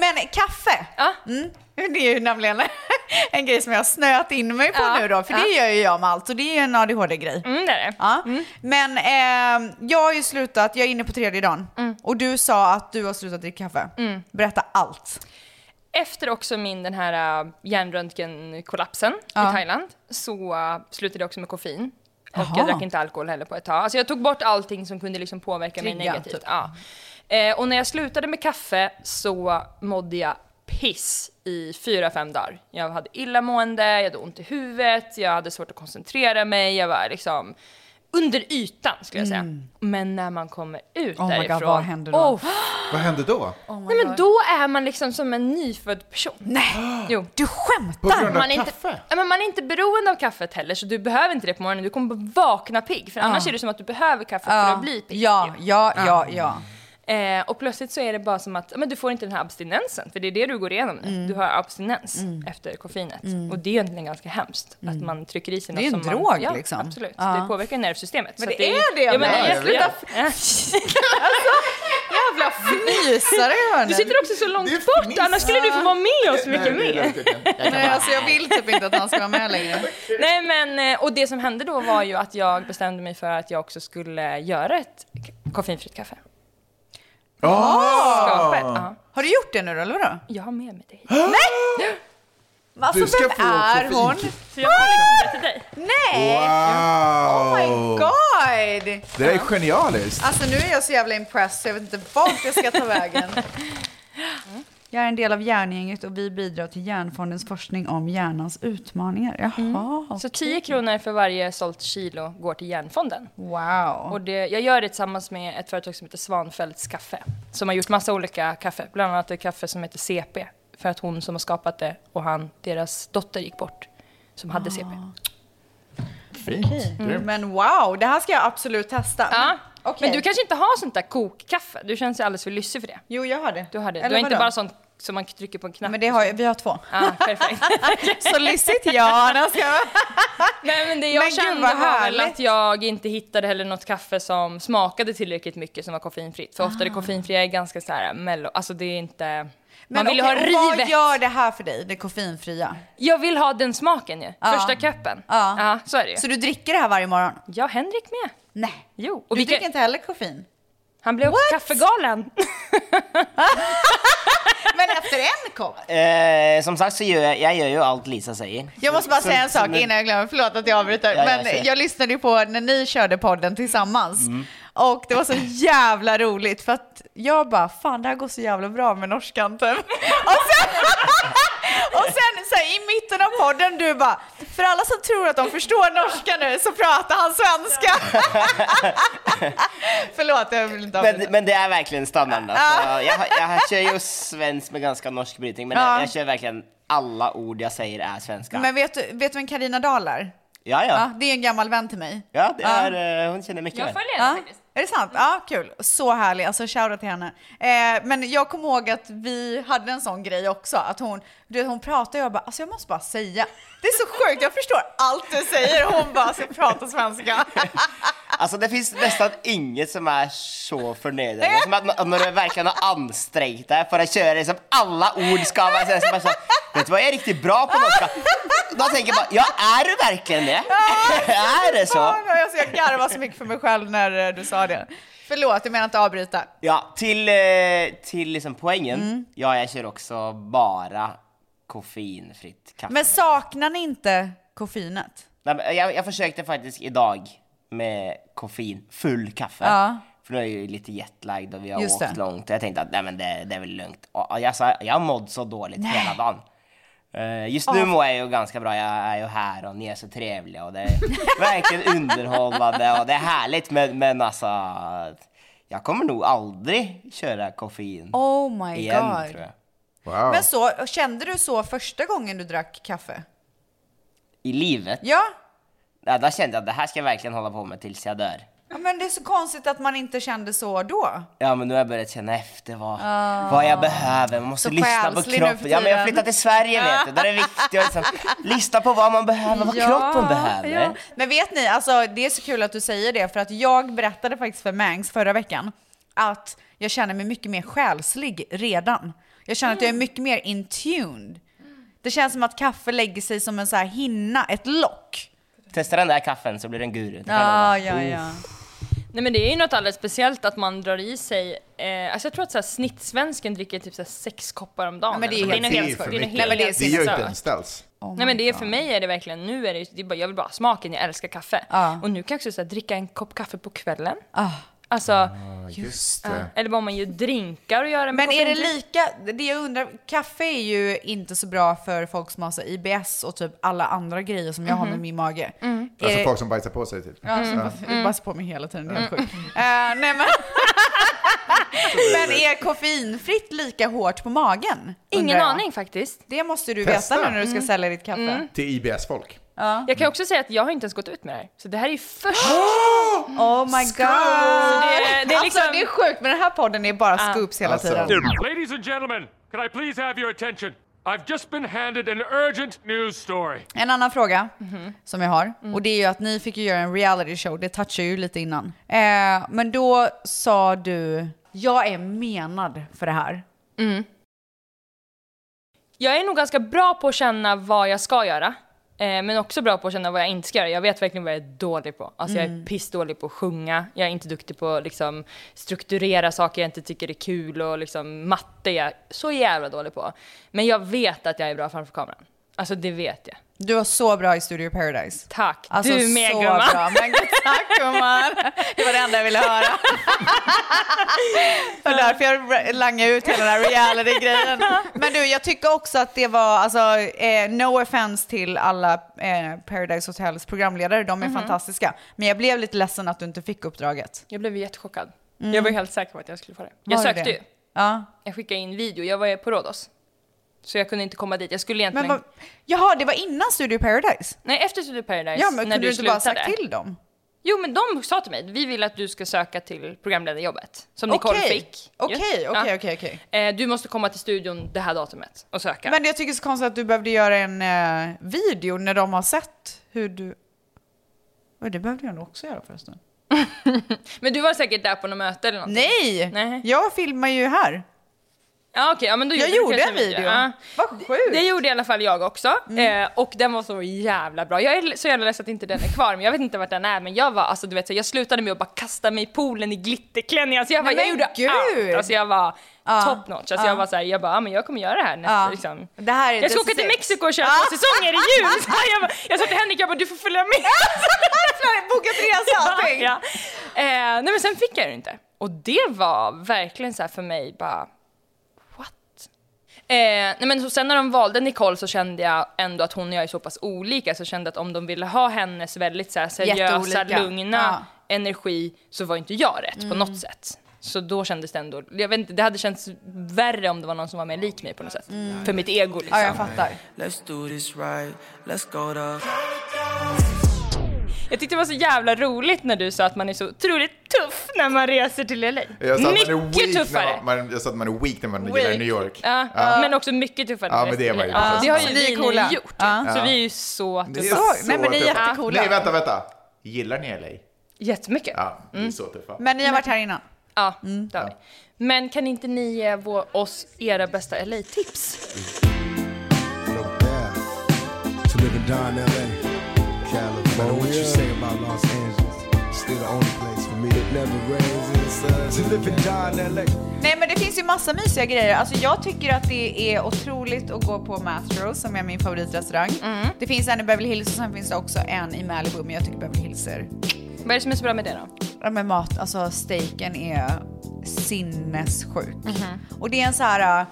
Men kaffe, mm, det är ju nämligen en grej som jag har snöat in mig på Ja, nu då, för ja. det gör ju jag med allt och det är ju en ADHD-grej. Mm, det är det. Ja. Men eh, jag har ju slutat, jag är inne på tredje dagen och du sa att du har slutat dricka kaffe. Mm. Berätta allt. Efter också min den här uh, hjärnröntgenkollapsen Ja. i Thailand så uh, slutade jag också med koffein. Och Jaha. jag drack inte alkohol heller på ett tag. Alltså jag tog bort allting som kunde liksom påverka mig Trigga, negativt. typ. Ja. Eh, och när jag slutade med kaffe så mådde jag piss i fyra, fem dagar. Jag hade illamående, jag hade ont i huvudet, jag hade svårt att koncentrera mig, jag var liksom under ytan skulle jag säga. Men när man kommer ut Mm. Oh my God, därifrån. vad händer då? Oh, Vad hände då? Nej men då är man liksom som en nyfödd person. Nej, jo. du skämtar! På grund av Man är, inte, kaffe? ja, men man är inte beroende av kaffet heller så du behöver inte det på morgonen, du kommer bara vakna pigg. För annars är det som att du behöver kaffe för att bli pigg. Ja, ja, ja, ja. Eh, och plötsligt så är det bara som att ja, men du får inte den här abstinensen, för det är det du går igenom nu. Mm. Du har abstinens efter koffeinet. Och det är egentligen ganska hemskt, att man trycker i sig Mm. Det är något en som drog, man, ja, liksom. Absolut, Ja. det påverkar nervsystemet. Men Så att det är det, Ja, men det men- är jag vet. jätte- Jävla fnysare hörni. Du sitter också så långt Det bort, annars skulle du få vara med oss mycket det mer. Nej, alltså jag vill typ inte att han ska vara med längre. Nej men, eh, och det som hände då var ju att jag bestämde mig för att jag också skulle göra ett koffeinfritt kaffe. Ah! Skapa ett, ja. Har du gjort det nu då, eller vadå? Jag har med mig hit. Men Alltså Du ska vem få är koffein. hon? Så jag har liksom det till dig. Nej! Wow! Oh my god! Det där är genialiskt. Alltså nu är jag så jävla impressed så jag vet inte vart jag ska ta vägen. Jag är en del av Hjärngänget och vi bidrar till Hjärnfondens forskning om hjärnans utmaningar. Jaha, Så 10 kronor för varje sålt kilo går till Hjärnfonden. Wow. Och det, jag gör det tillsammans med ett företag som heter Svanfälts kaffe. Som har gjort massa olika kaffe, bland annat ett kaffe som heter CP. För att hon som har skapat det och han, deras dotter gick bort. Som hade CP. Fint. Mm. Men wow, det här ska jag absolut testa. Ja. Okej. Men du kanske inte har sånt där kokkaffe? Du känns ju alldeles för lyssig för det. Jo, jag har det. Du har det. Eller du har inte vadå? bara sånt som man trycker på en knapp. Men det har jag, vi har två. Ja, perfekt. Så lyssigt ja. när ska jag- Nej men det jag Men kände var väl att jag inte hittade heller något kaffe som smakade tillräckligt mycket som var koffeinfritt. För ofta det koffeinfria är ganska så här mello, alltså det är inte... Men man vill ju ha och Vad rivet. gör det här för dig, det koffeinfria? Jag vill ha den smaken ju. Ja. Första köppen. Ja. ja, så är det ju. Så du dricker det här varje morgon? Ja, Henrik med. Nej. Jo. Och du dricker inte heller koffein? Han blev också kaffegalen. Men efter en kopp? Eh, som sagt så gör jag, jag gör ju allt Lisa säger. Jag måste bara Så- säga en sak innan jag glömmer, förlåt att jag avbryter. Ja, men kör. jag lyssnade ju på när ni körde podden tillsammans. Mm. Och det var så jävla roligt för att jag bara, fan det här går så jävla bra med norskan typ. Och sen, och sen så här, i mitten av podden du bara, för alla som tror att de förstår norska nu så pratar han svenska. Förlåt, jag vill inte avbryta. Men, men det är verkligen standard. Alltså, jag, jag, jag kör ju svensk med ganska norsk brytning, men Ja. jag, jag kör verkligen alla ord jag säger är svenska. Men vet du, vet du vem Carina Dahl är? ja, ja. det är en gammal vän till mig. Ja, det är, eh, hon känner mycket väl. Ja, Är det sant? Ja, kul. Så härlig. Alltså shoutout till henne. Eh, men jag kommer ihåg att vi hade en sån grej också. Att hon, du vet, hon pratade och jag bara, alltså jag måste bara säga. Det är så sjukt, jag förstår allt du säger. Hon bara, ska prata svenska. Alltså det finns nästan inget som är så förnedrande som att när du verkligen har ansträngt dig för att köra liksom alla ord ska vara så så så, Vet du vad, jag är riktigt bra på norska. Då tänker jag bara, ja är du verkligen det? är det så? Alltså, jag garvade så mycket för mig själv när eh, du sa det. Förlåt, jag menar inte avbryta. Ja, till, eh, till liksom poängen. Mm. Ja, jag kör också bara koffeinfritt kaffe. Men saknar ni inte koffeinet? Nej, jag, jag försökte faktiskt idag med koffein, full kaffe. Ja. För nu är jag ju lite jetlagd och vi har Just åkt det. långt. Jag tänkte att nej, men det, det är väl lugnt. Och jag, sa, jag har mått så dåligt Nej. hela dagen. Eh, just nu Ja. mår jag ju ganska bra. Jag är ju här och ni är så trevliga och det är verkligen underhållande och det är härligt. Men, men alltså, jag kommer nog aldrig köra koffein Oh my igen god. tror jag. Wow. Men så, kände du så första gången du drack kaffe? I livet? Ja. Ja, då kände jag att det här ska jag verkligen hålla på med tills jag dör. Ja, Men det är så konstigt att man inte kände så då. Ja men nu har jag börjat känna efter vad, Ah. vad jag behöver, man måste Så lyssna på kroppen. Ja men jag flyttar till Sverige vet du, där är det viktigt att liksom, lyssna på vad man behöver, vad kroppen behöver. ja. Men vet ni, alltså det är så kul att du säger det för att jag berättade faktiskt för Mangs förra veckan att jag känner mig mycket mer själslig redan. Jag känner att jag är mycket mer in tuned. Det känns som att kaffe lägger sig som en så här hinna, ett lock. Testa den där kaffen så blir det en guru. det jag Ja, ja, ja. Nej men det är ju något alldeles speciellt att man drar i sig, eh, alltså jag tror att så här, snittsvensken dricker typ så här, sex koppar om dagen. Ja, men det är Alltså, helt något Det är helt- för det är mycket. Det helt gör ju inte ens ställs. Nej men det är för mig är det verkligen, nu är det, det är bara, jag vill bara ha smaken, jag älskar kaffe. Och nu kan jag också så här, dricka en kopp kaffe på kvällen. Alltså, Just ja. det. eller bara man gör drinkar och gör det med Men är det lika, det jag undrar, kaffe är ju inte så bra för folk som har så IBS och typ alla andra grejer som jag har Mhm. med min mage. Mm. Är Alltså det- folk som bajsar på sig typ. Ja, som Ja. bara- jag bajsar på mig hela tiden, det är helt sjukt. Eh, nej men... men är koffeinfritt lika hårt på magen? Ingen aning faktiskt. Det måste du Testa. veta nu när du ska Mm. sälja ditt kaffe. Mm. Till IBS-folk. Ja. Jag kan också säga att jag har inte ens gått ut med det här. Så det här är ju först. Oh my god! Det, det är liksom... Alltså det är sjukt, men den här podden är bara scoops hela tiden. Ladies and gentlemen, can I please have your attention? I've just been handed an urgent news story. En annan fråga Mhm. som jag har, Mm. och det är ju att ni fick ju göra en reality show, det touchade ju lite innan. Eh, men då sa du, jag är menad för det här. Mm. Jag är nog ganska bra på att känna vad jag ska göra. Eh, men också bra på att känna vad jag inte ska göra. Jag vet verkligen vad jag är dålig på. Alltså jag är Mm. pissdålig på att sjunga. Jag är inte duktig på att liksom, strukturera saker jag inte tycker är kul. Och liksom, matte är jag så jävla dålig på. Men jag vet att jag är bra framför kameran. Alltså det vet jag. Du var så bra i Studio Paradise. Tack. Alltså, du med så gumman. bra. Men gud, Tack gumman. Det var det enda jag ville höra. Och därför jag langade ut hela den här reality-grejen. Men du, jag tycker också att det var, alltså, eh, no offense till alla eh, Paradise Hotels programledare, de är Mhm. fantastiska. Men jag blev lite ledsen att du inte fick uppdraget. Jag blev jättechockad. Mm. Jag var helt säker på att jag skulle få det. Jag Var du sökte det? ju. Ja. Jag skickade in video, jag var på Rhodos. Så jag kunde inte komma dit. Jag skulle egentligen... Men vad, jaha, det var innan Studio Paradise? Nej, efter Studio Paradise. Ja, men när kunde du inte bara slutade. sagt till dem? Jo, men de sa till mig, vi vill att du ska söka till programledarjobbet. Som Nicole Okej. fick. Okej, okej, okej. Eh, Du måste komma till studion det här datumet och söka. Men jag tycker det är så konstigt att du behövde göra en eh, video när de har sett hur du... Men det behövde jag nog också göra förresten. Men du var säkert där på något möte eller något? Nej! Nej. Jag filmar ju här. Ja, okej, ja, men då Jag gjorde kanske en video. Ja. Vad sjukt! Mm. Det gjorde i alla fall jag också. Eh, och den var så jävla bra. Jag är så jävla ledsen att inte den är kvar, men jag vet inte vart den är. Men jag var, alltså du vet, så jag slutade med att bara kasta mig i poolen i glitterklänning. Alltså jag, Nej, jag gjorde gud! allt. Alltså jag var Ja. top notch. Alltså Ja. jag var såhär, jag bara, ja, men jag kommer göra det här nästa Ja. liksom. Det här är Jag ska åka till. Mexiko och köra Ja. två säsonger i jul! Så jag, bara, jag sa till Henrik, jag bara, du får följa med. Bokat resa och allting. ja. eh, nej men sen fick jag det inte. Och det var verkligen så här för mig bara, nej men så sen när de valde Nicole så kände jag ändå att hon och jag är så pass olika så jag kände att om de ville ha hennes väldigt så här seriösa, lugna Ja. energi så var inte jag rätt på Mm. något sätt. Så då kändes det ändå, jag vet inte, det hade känts värre om det var någon som var mer lik mig på något sätt. För mitt ego liksom. Ja, jag fattar. Jag tyckte det var så jävla roligt när du sa att man är så otroligt tuff när man reser till LA. Jag sa att man är Mycket weak tuffare. Man, man, jag sa att man är weak när man gillar New York. Ja, Ja. men också mycket tuffare. Ja, när men vi det var till ju LA. det har ju Ni är vi coola. gjort. Ja. Så Ja. vi är ju så Det är tuffa. så Nej, men ni är jättecoola. Nej, vänta, vänta. Gillar ni LA? Jättemycket. Ja, ni Mm. är så tuffa. Men ni har varit här innan? Ja, det har vi. Men kan inte ni ge oss era bästa LA-tips? To LA, California. what you say about Los Angeles? Still the only place for me. It never rains in the sun. To live and die in LA. Nej men det finns ju massa mysiga grejer. Alltså jag tycker att det är otroligt att gå på Mastros som är min favoritrestaurang. Mm. Det finns en i Beverly Hills och sen finns det också en i Malibu men jag tycker Beverly Hills är... Vad är det som är så bra med det då? Ja men mat, alltså steaken är sinnessjuk. Mhm. Och det är en så här uh,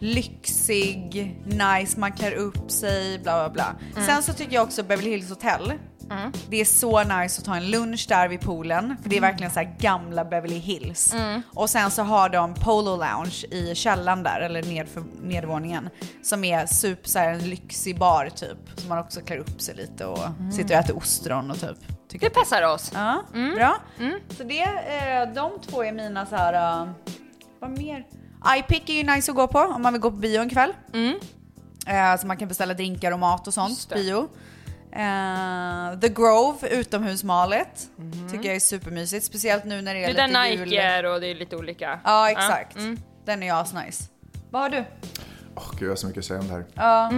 lyxig, nice, man klär upp sig, bla bla bla. Mm. Sen så tycker jag också Beverly Hills Hotel. Det är så nice att ta en lunch där vid poolen, för det är verkligen så här gamla Beverly Hills. Mm. Och sen så har de Polo Lounge i källaren där, eller nedför, nedervåningen, som är super så här, en lyxig bar typ. Så man också klär upp sig lite och sitter och äter ostron och typ. Tycker Det passar oss. Ja, bra. Så det, eh, de två är mina så här. Uh, vad mer? iPick är ju nice att gå på om man vill gå på bio en kväll. Eh, så man kan beställa drinkar och mat och sånt, bio. Eh, The Grove, utomhusmalet, tycker jag är supermysigt. Speciellt nu när det är Det är lite där jul. Nike är och det är lite olika. Ja, exakt. Mm. Den är asnice. Vad har du? Åh, gud, jag har så mycket att säga om det här. Ja.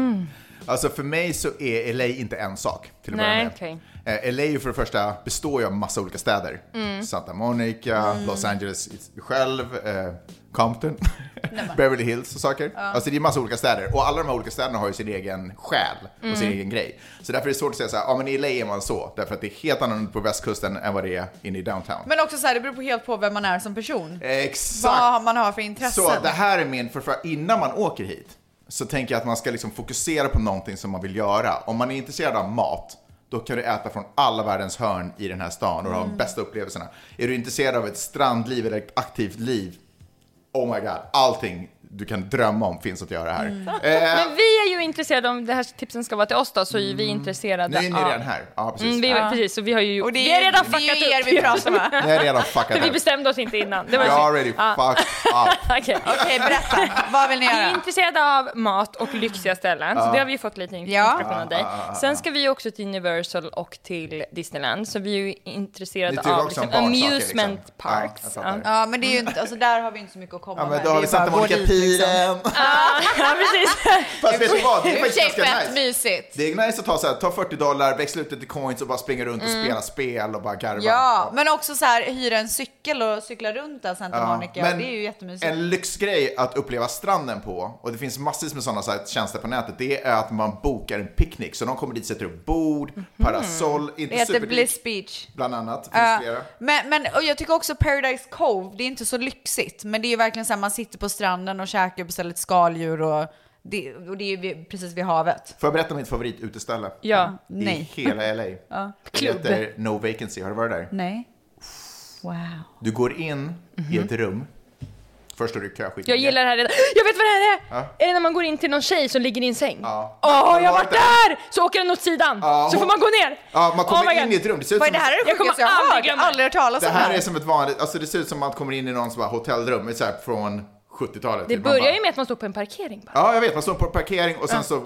Alltså för mig så är LA inte en sak till att börja Nej, med. okej. Eh, LA för det första består ju av massa olika städer. Mm. Santa Monica, Mm. Los Angeles själv, eh, Compton, Beverly Hills och saker. Ja. Alltså det är massa olika städer och alla de här olika städerna har ju sin egen själ och sin Mm. egen grej. Så därför är det svårt att säga så här, ja men i LA är man så, därför att det är helt annorlunda på västkusten än vad det är inne i downtown. Men också så här, det beror på helt på vem man är som person. Exakt! Vad man har för intressen. Så det här är min, för, innan man åker hit så tänker jag att man ska liksom fokusera på någonting som man vill göra. Om man är intresserad av mat, då kan du äta från alla världens hörn i den här stan och ha de Mm. bästa upplevelserna. Är du intresserad av ett strandliv eller ett aktivt liv, oh my god, allting du kan drömma om finns att göra här. Mm. Eh, Men vi är ju intresserade, om det här tipsen ska vara till oss då, så är vi intresserade nu är ni av... redan här. Ja, precis. Mm, vi, Ja. precis, så vi har ju Och det är vi har ju- redan det är ju fuckat er upp. vi pratar med. Ni har redan fuckat För vi upp. bestämde oss inte innan. Det var har already Ja. fucked up. Okej, Okej, berätta. Vad vill ni Vi är göra? intresserade av mat och lyxiga ställen, så det har vi fått lite Ja. inspiration av dig. Ja, ja, ja, Sen ska vi också till Universal och till Disneyland, så vi är ju intresserade av liksom, amusement liksom. Jag parks. Ja. Ja men det är ju inte, alltså där har vi inte så mycket att komma med. då har vi är bara Santa liksom. Ja, precis. Fast vet du vad? Det är faktiskt ganska nice. mysigt. Det är nice att ta, så här, ta 40 dollar, växla ut det till coins och bara springa runt och Mm. spela spel och bara garva. Ja, men också så här hyra en cykel och cykla runt där Santa Ja, Monica. men det är ju jättemysigt. En lyxgrej att uppleva stranden på, och det finns massvis med sådana så här tjänster på nätet, det är att man bokar en picknick. Så de kommer dit, sätter upp bord, parasoll, inte Mhm. det heter Bliss Beach. Bland annat, finns Ja, flera. men, men och jag tycker också Paradise Cove, det är inte så lyxigt, men det är ju verkligen så här, man sitter på stranden och käkar och beställer ett skaldjur och det, och det är ju precis vid havet. Får jag berätta om mitt favoritutställe? Ja. I Nej. hela LA. Ja. Det Klubb. heter No Vacancy, har du varit där? Nej. Wow. Du går in i ett rum, först står du i kö skit. Jag gillar det här redan. Jag vet vad det här är! Ja. Är det när man går in till någon tjej som ligger i en säng? Ja. Åh, jag har varit där! Så åker den åt sidan, Ja, så får man gå ner. Ja, man Oh kommer my in God. i ett rum. Det ser ut Vad är som det här är det Jag kommer sjukaste jag har aldrig hört. Jag glömma har aldrig hört talas Det om här det är som ett vanligt, alltså det ser ut som att man kommer in i någon sån här hotellrum, så här från 70-talet. Det börjar bara- ju med att man står på en parkering bara. Ja, jag vet. Man står på parkering och sen Ja. så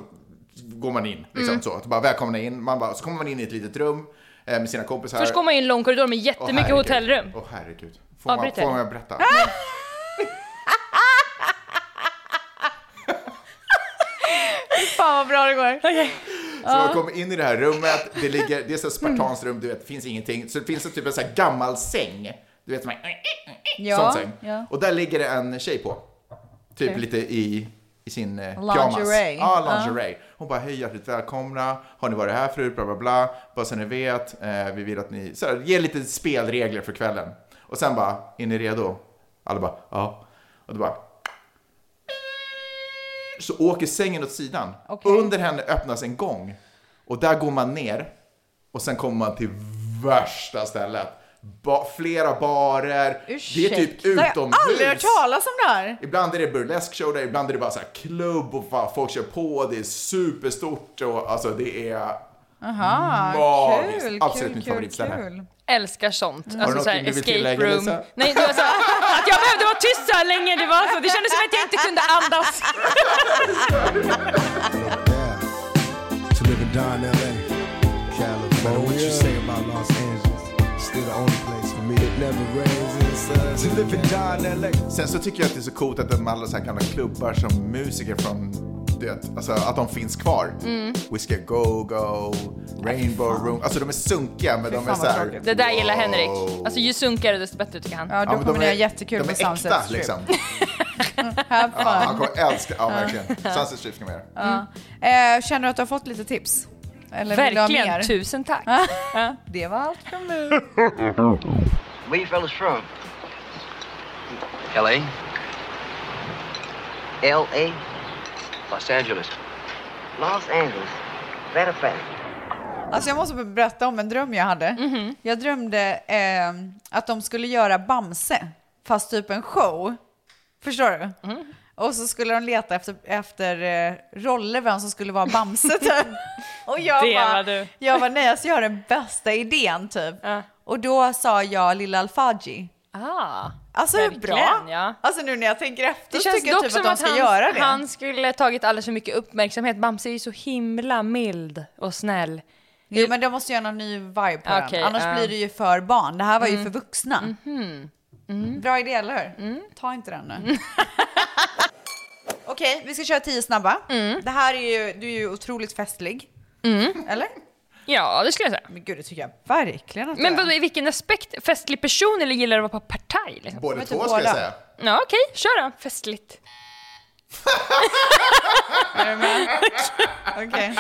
går man in. Liksom, Mm. så. Att bara välkomna in. Man bara, så kommer man in i ett litet rum eh, med sina kompisar. Först går man i en lång korridor med Åh, jättemycket herregud. hotellrum. Åh herregud. Får man, får man berätta? Fan vad bra det går. Okay. Så man kommer in i det här rummet, det ligger, det är så ett spartanskt rum, du vet, det finns ingenting. Så det finns en typ en så här gammal säng. Du vet, som en Ja, sån säng. ja. Och där ligger det en tjej på. Typ Okej. lite i, i sin eh, Lingerie. pyjamas. Ja, lingerie. Hon bara, hej hjärtligt välkomna, har ni varit här förut, bla bla bla. Bara så ni vet, eh, vi vill att ni, så här, ge lite spelregler för kvällen. Och sen bara, är ni redo? Alla bara, ja. Och då bara, så åker sängen åt sidan. Under henne öppnas en gång. Och där går man ner. Och sen kommer man till värsta stället. Ba flera barer. Det är typ Jag har utomhus. aldrig hört talas om det här. Ibland är det burlesk show där, ibland är det bara så här klubb och fan, folk kör på, det är superstort och alltså det är Aha, magiskt. kul, Absolut kul, mitt favoritställe. kul. Älskar sånt. Du Alltså såhär escape tillägga, room. Lisa? Nej, det var så att jag behövde vara tyst så här länge. Det var så. Det kändes som att jag inte kunde andas. Sen så tycker jag att det är så coolt att de alla så här gamla klubbar som musiker från du vet, alltså att de finns kvar. Mm. Whiskey Go Go, Rainbow Room. Alltså de är sunkiga men de är så här. Det där gillar Henrik. Alltså ju sunkigare desto bättre tycker han. Ja, då men kommer de ni är- ha jättekul de med är Sunset äkta, Strip. liksom. Have Ja, han fun. kommer älska, ja verkligen. Sunset Strip ska med. Ja. Eh, känner du att du har fått lite tips? Eller Verkligen. Tusen tack. Ja. Det var allt från mig. Where you fellas from? L.A. L.A. Los Angeles. Los Angeles. Matter of fact. Alltså jag måste berätta om en dröm jag hade. Mhm. Jag drömde eh, att de skulle göra Bamse, fast typ en show. Förstår du? Mhm. Och så skulle de leta efter, efter eh, roller, vem som skulle vara Bamse typ. Och jag Det bara, var du. jag bara, nej alltså jag har den bästa idén typ. Och då sa jag Lilla Alfaji. Ah, Alltså bra. Ja. Alltså nu när jag tänker efter Det så känns tycker jag typ som att de ska han, göra det. han skulle tagit alldeles för mycket uppmärksamhet. Bamse är ju så himla mild och snäll. Jo men de måste göra någon ny vibe på Okej, den. Annars ja. blir det ju för barn. Det här var ju Mm. för vuxna. Mhm. Bra idé, eller hur? Ta inte den nu. Okej, vi ska köra tio snabba. Det här är ju, du är ju otroligt festlig. Eller? Ja, det skulle jag säga. Men gud, det tycker jag verkligen att Men du är. vadå, i vilken aspekt? Festlig person eller gillar du att vara på partaj? Liksom? Båda två ska jag säga. Ja, okej, kör då. Festligt. Är du med? Okej.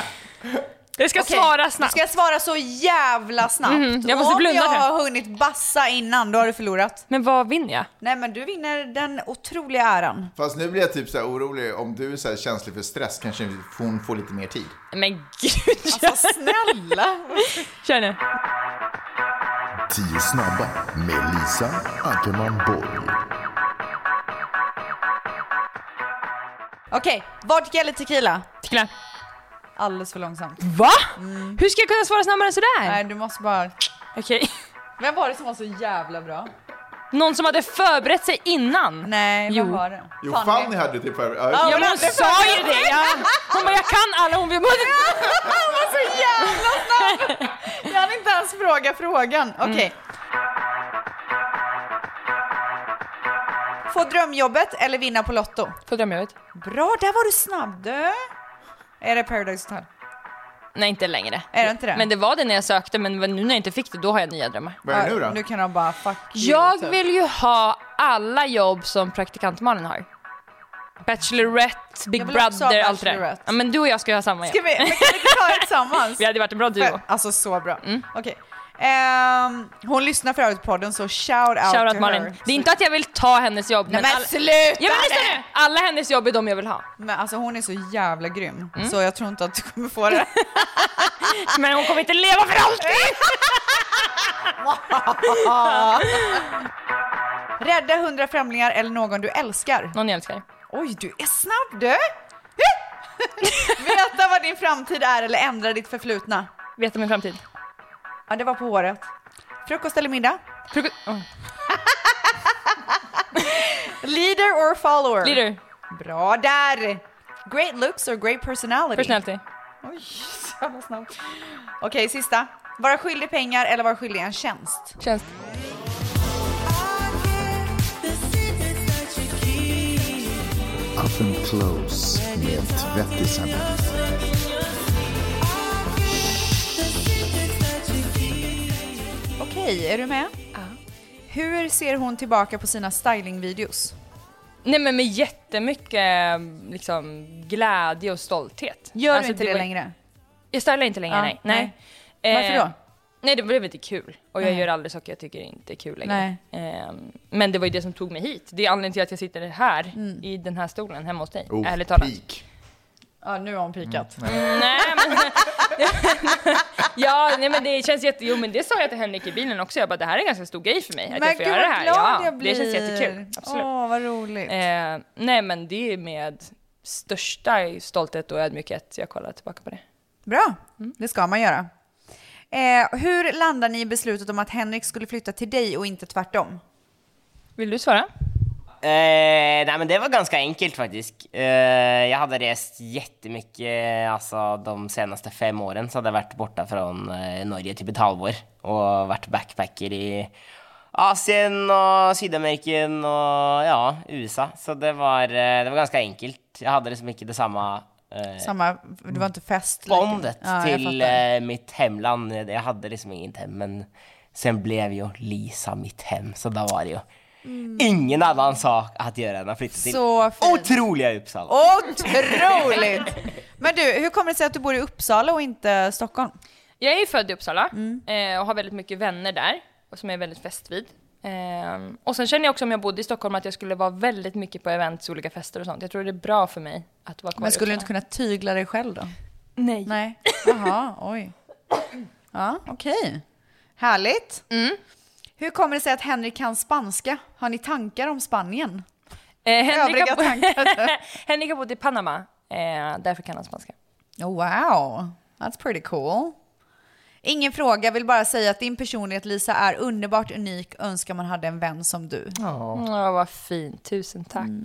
Jag ska Okej, svara snabbt. Du ska svara så jävla snabbt. Mhm, jag måste Om blunda, jag tror jag. har hunnit bassa innan, då har du förlorat. Men vad vinner jag? Nej, men du vinner den otroliga äran. Fast nu blir jag typ så här orolig, om du är så här känslig för stress kanske hon får lite mer tid. Men gud. Alltså snälla. Kör nu. Tio snabba med Lisa Ackerman Borg. Okej, vodka eller tequila? Tequila. Alldeles för långsamt. Va? Hur ska jag kunna svara snabbare än sådär? Nej, du måste bara... Okej. Vem var det som var så jävla bra? Någon som hade förberett sig innan? Nej, Jo. vem var det? Jo, Fanny hade typ för... Ja, Ja, men hon sa ju det! Ja. Hon bara, jag kan alla, hon vill bara... Han var så jävla snabb! Jag hann inte ens fråga frågan. Okej. Få drömjobbet eller vinna på Lotto? Få drömjobbet. Bra, där var du snabb du. Är det Paradise Hotel? Nej, inte längre. Är det inte det? Men det var det när jag sökte, men nu när jag inte fick det, då har jag nya drömmar. Vad är det nu då? Nu kan de bara fuck you, Jag typ. vill ju ha alla jobb som praktikant-Malin har. Bachelorette, Big Jag vill också ha Brother, allt det där. Bachelorette. Ja, men du och jag ska ju ha samma Ska jobb. vi, men kan vi inte ta det tillsammans? Vi hade varit en bra duo. Alltså så bra. Okej. Ehm, hon lyssnar för övrigt på podden så shout out Shoutout to Malin. her. Det är inte att jag vill ta hennes jobb. Nej, men alla- sluta Ja men lyssna nu! Alla hennes jobb är de jag vill ha. Men alltså hon är så jävla grym, Mm. så jag tror inte att du kommer få det. Men hon kommer inte leva för alltid! Rädda hundra främlingar eller någon du älskar. Någon jag älskar. Oj, du är snabb du! Veta vad din framtid är eller ändra ditt förflutna. Veta min framtid. Ja, det var på håret. Frukost eller middag? Frukost... Oh. Leader or follower? Leader. Bra där! Great looks or great personality? Personality. Oj, så jävla snabb. Okej, sista. Vara skyldig pengar eller vara skyldig en tjänst? Tjänst. Up and close med tvättisarna. Okej, är du med? Ja. Hur ser hon tillbaka på sina stylingvideos? Nej men med jättemycket liksom, glädje och stolthet. Gör Alltså, du inte det, var- längre? Jag stylar inte längre, Ja, nej. nej. nej. Varför då? Nej det blev inte kul. Och jag Nej. gör aldrig saker jag tycker inte är kul längre. Ehm, men det var ju det som tog mig hit. Det är anledningen till att jag sitter här Mm. i den här stolen hemma hos dig. Oh, ärligt talat. peak. Ja, nu har hon pikat. Mm, nej men... ja, nej men det känns jätte... Jo men det sa jag till Henrik i bilen också. Jag bara det här är en ganska stor grej för mig. Att Men jag får gud, göra det här. glad ja, jag det känns blir. jättekul. Absolut. Åh, vad roligt. Eh, nej men det är med största stolthet och ödmjukhet jag kollar tillbaka på det. Bra, Mm. det ska man göra. Eh, hur landar ni i beslutet om att Henrik skulle flytta till dig och inte tvärtom? Vill du svara? Eh, nej men det var ganska enkelt faktiskt. Eh, jag hade rest jättemycket, alltså de senaste fem åren så hade jag varit borta från eh, Norge typ ett halvår och varit backpacker i Asien och Sydamerika och ja, USA. Så det var, eh, det var ganska enkelt. Jag hade liksom inte detsamma eh, Samma, det var inte fest? bondet Ja, till eh, mitt hemland. Jag hade liksom inget hem, men sen blev ju Lisa mitt hem, så då var det ju Mm. ingen annan sak att göra än att flytta till Så fint. otroliga Uppsala. Otroligt! Men du, hur kommer det sig att du bor i Uppsala och inte Stockholm? Jag är ju född i Uppsala Mm. eh, och har väldigt mycket vänner där och som jag är väldigt fäst vid. Eh, och sen känner jag också om jag bodde i Stockholm att jag skulle vara väldigt mycket på events, olika fester och sånt. Jag tror det är bra för mig att vara kvar Men i skulle du inte kunna tygla dig själv då? Nej. Nej. Jaha, oj. Ja, okej. Härligt. Mm. Hur kommer det sig att Henrik kan spanska? Har ni tankar om Spanien? Eh, Henrik, Övriga har, tankar? Henrik har bott i Panama, eh, därför kan han spanska. Oh, wow, that's pretty cool. Ingen fråga, vill bara säga att din personlighet Lisa är underbart unik. Önskar man hade en vän som du. Ja, vad fint. Tusen tack. Mm.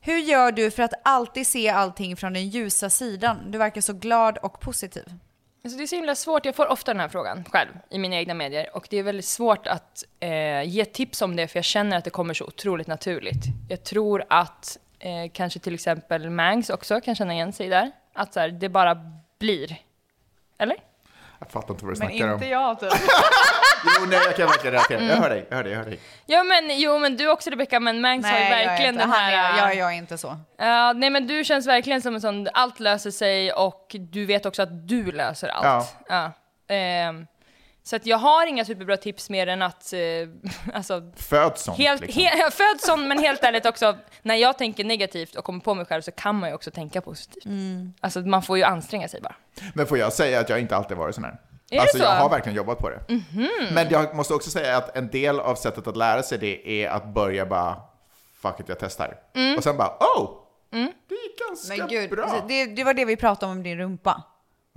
Hur gör du för att alltid se allting från den ljusa sidan? Du verkar så glad och positiv. Alltså det är så himla svårt, jag får ofta den här frågan själv i mina egna medier och det är väldigt svårt att eh, ge tips om det för jag känner att det kommer så otroligt naturligt. Jag tror att eh, kanske till exempel Mangs också kan känna igen sig där. Att så här, det bara blir. Eller? Jag fattar inte vad du Men snackar om. inte jag typ. Jo, nej, jag kan verkligen relatera. Jag Mm. hör dig, jag hör dig, jag hör dig. Ja men jo men du också Rebecca men Mangs har ju Nej, jag är verkligen inte- den här... är- jag- jag är inte så. Ja, nej men du känns verkligen som en sån, allt löser sig och du vet också att du löser allt. Ja. Ehm, så att jag har inga superbra tips mer än att, eh, alltså... Föd sånt, Helt, liksom. he, jag föd sån, men helt ärligt också, när jag tänker negativt och kommer på mig själv så kan man ju också tänka positivt. Mm. Alltså man får ju anstränga sig bara. Men får jag säga att jag inte alltid varit sån här? det alltså så? jag har verkligen jobbat på det. Mhm. Men jag måste också säga att en del av sättet att lära sig det är att börja bara, fuck it, jag testar. Mm. Och sen bara, oh! Mm. Det gick ganska Men gud, bra. alltså, det, det var det vi pratade om med din rumpa.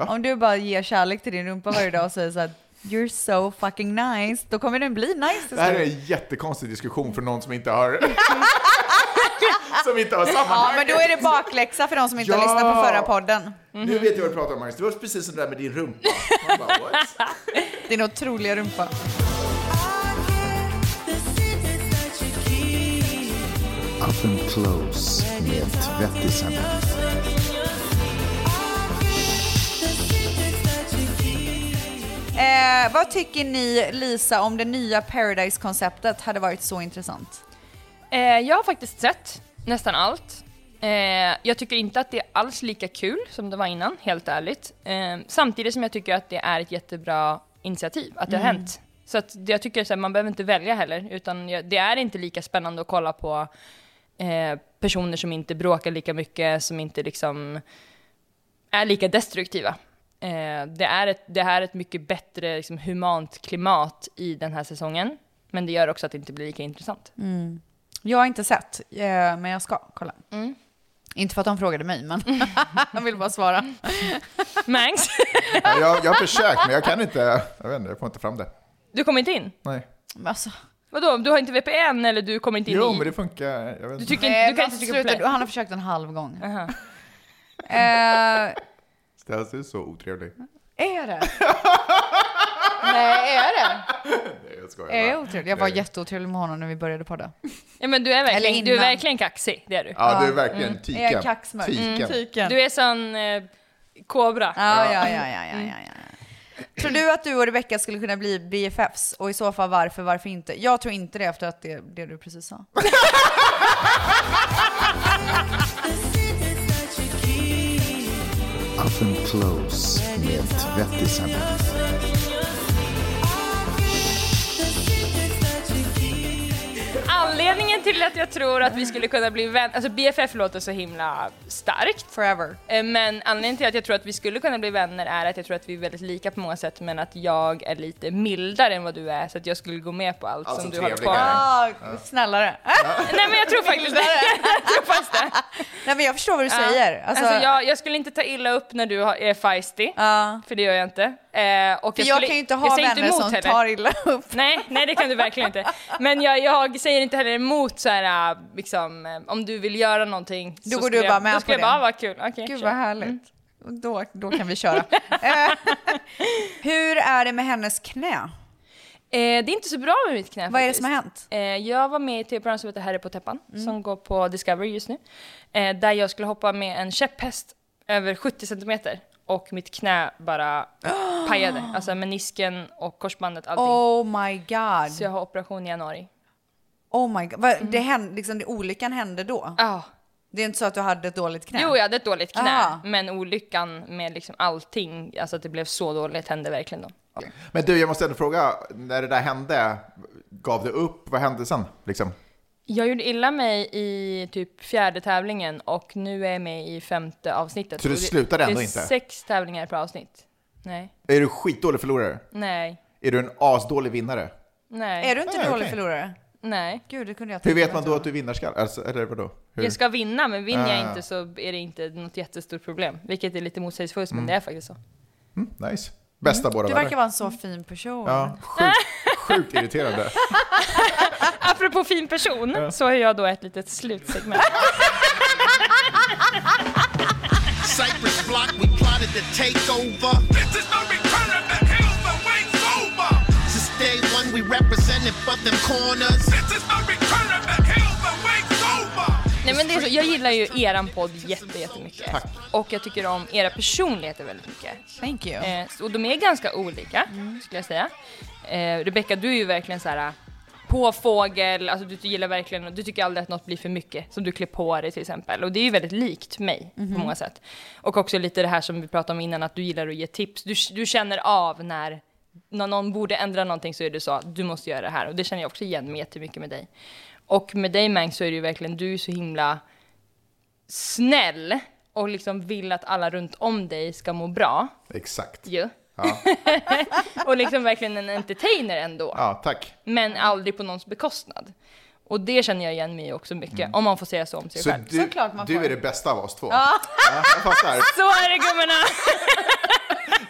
Om du bara ger kärlek till din rumpa varje dag och säger så här, you're so fucking nice, då kommer den bli nice Det här är en jättekonstig diskussion för någon som inte har... som inte har Ja, sammanhang. men då är det bakläxa för de som inte har Ja. lyssnat på förra podden. Nu vet jag vad du pratar om Magnus. Det var precis som det där med din rumpa. Bara? Din otroliga rumpa. Up and close med tvättisarna. Eh, vad tycker ni, Lisa, om det nya Paradise-konceptet hade varit så intressant? Eh, jag har faktiskt sett nästan allt. Eh, jag tycker inte att det är alls lika kul som det var innan, helt ärligt. Eh, samtidigt som jag tycker att det är ett jättebra initiativ, att det har Mm. hänt. Så att jag tycker att man behöver inte välja heller, utan det är inte lika spännande att kolla på eh, personer som inte bråkar lika mycket, som inte liksom är lika destruktiva. Eh, det, är ett, det här är ett mycket bättre liksom, humant klimat i den här säsongen, men det gör också att det inte blir lika intressant. Mm. Jag har inte sett, eh, men jag ska kolla. Mm. Inte för att de frågade mig, men jag vill bara svara. Mangs? Ja, jag, jag har försökt, men jag kan inte. Jag vet inte, jag får inte fram det. Du kommer inte in? Nej. Men alltså, Vadå, du har inte VPN eller du kommer inte in Jo, i? men det funkar. Jag vet Du inte. tycker Nej, inte, du kan alltså, inte trycka på play? Han har försökt en halv gång. Aha. Eh, Stas är så otrevlig. är det? Nej, är det? Nej, jag skojar Är jag otrevlig? Jag var Nej. jätteotrevlig med honom när vi började podda. Ja men du är verkligen, du är innan. verkligen kaxig, det är du. Ja, du är verkligen Mm. tiken. Är jag kaxmörk? Tiken. Mm, tiken. Du är sån eh, kobra. Ja, ja, ja, ja, ja, ja, ja. Tror du att du och Rebecca skulle kunna bli BFFs? Och i så fall varför, varför inte? Jag tror inte det efter att det, det du precis sa. And close med tvättisarna. Anledningen till att jag tror att vi skulle kunna bli vänner, alltså BFF låter så himla starkt. Forever. Eh, Men anledningen till att jag tror att vi skulle kunna bli vänner är att jag tror att vi är väldigt lika på många sätt men att jag är lite mildare än vad du är så att jag skulle gå med på allt Alltså som du håller på med. Ah, snällare. Nej men jag tror faktiskt det. Jag tror faktiskt det. Nej men jag förstår vad du Ja. säger. Alltså, Alltså, jag, jag skulle inte ta illa upp när du är feisty, ja. för det gör jag inte. Eh, och För jag, skulle- kan ju inte jag ha vänner emot som heller. tar illa upp. Nej, nej det kan du verkligen inte. Men jag, jag säger inte heller emot så här, äh, liksom, eh, om du vill göra någonting. Då går du bara jag, med Då på skulle jag det. bara, "Ah, vad kul. Okej, Gud kör." vad härligt. Mm. Då, då kan vi köra. Eh, Hur är det med hennes knä? Eh, det är inte så bra med mitt knä Vad är det faktiskt. som har hänt? Eh, jag var med i ett tv-program som heter Herre på täppan, Mm. som går på Discovery just nu. Eh, där jag skulle hoppa med en käpphäst över 70 centimeter. Och mitt knä bara pajade. Alltså menisken och korsbandet, allting. Oh my god. Så jag har operation i januari. Oh my god. Vad- Det hände, liksom, det, olyckan hände då? Ja. Det är inte så att du hade ett dåligt knä? Jo, jag hade ett dåligt knä. Ah. Men olyckan med liksom allting, alltså att det blev så dåligt, hände verkligen då. Men du, jag måste ändå fråga, när det där hände, gav det upp? Vad hände sen? Liksom? Jag gjorde illa mig i typ fjärde tävlingen och nu är jag med i femte avsnittet. Så du slutade ändå Det är inte? sex tävlingar per avsnitt. Nej. Är du skitdålig förlorare? Nej. Är du en asdålig vinnare? Nej. Är du inte Nej, dålig okej. förlorare? Nej. Gud, det kunde jag Hur vet man då att du är vinnarskalle? Alltså, eller vadå? Hur? Jag ska vinna, men vinner jag Ah. inte så är det inte något jättestort problem. Vilket är lite motsägelsefullt, Mm. men det är faktiskt så. Mm, nice. Bästa båda Du verkar vara en så fin person. Ja, sjukt, sjukt irriterande. Apropå fin person, så är jag då ett litet slutsegment. Cypress block, we plotted to take over. This is no return of the hill, the way's over. Since day one, we represented for them corners. This is no return Nej men det är så, jag gillar ju eran podd jätte, jättemycket. Tack. Och jag tycker om era personligheter väldigt mycket. Thank you. Eh, och de är ganska olika, skulle jag säga. Eh, Rebecca, du är ju verkligen så här på fågel, alltså du gillar verkligen, du tycker aldrig att något blir för mycket, som du klär på dig till exempel. Och det är ju väldigt likt mig Mhm. på många sätt. Och också lite det här som vi pratade om innan, att du gillar att ge tips. Du, du känner av när, när någon borde ändra någonting så är det så, att du måste göra det här. Och det känner jag också igen mig jättemycket med dig. Och med dig Mang så är det ju verkligen, du är så himla snäll och liksom vill att alla runt om dig ska må bra. Exakt. Ju. Ja. och liksom verkligen en entertainer ändå. ja, tack. Men aldrig på någons bekostnad. Och det känner jag igen mig också mycket, om man får säga så om sig Mm. Så själv. du, du är det bästa av oss två? Ja. ja jag fattar. Så är det gummorna!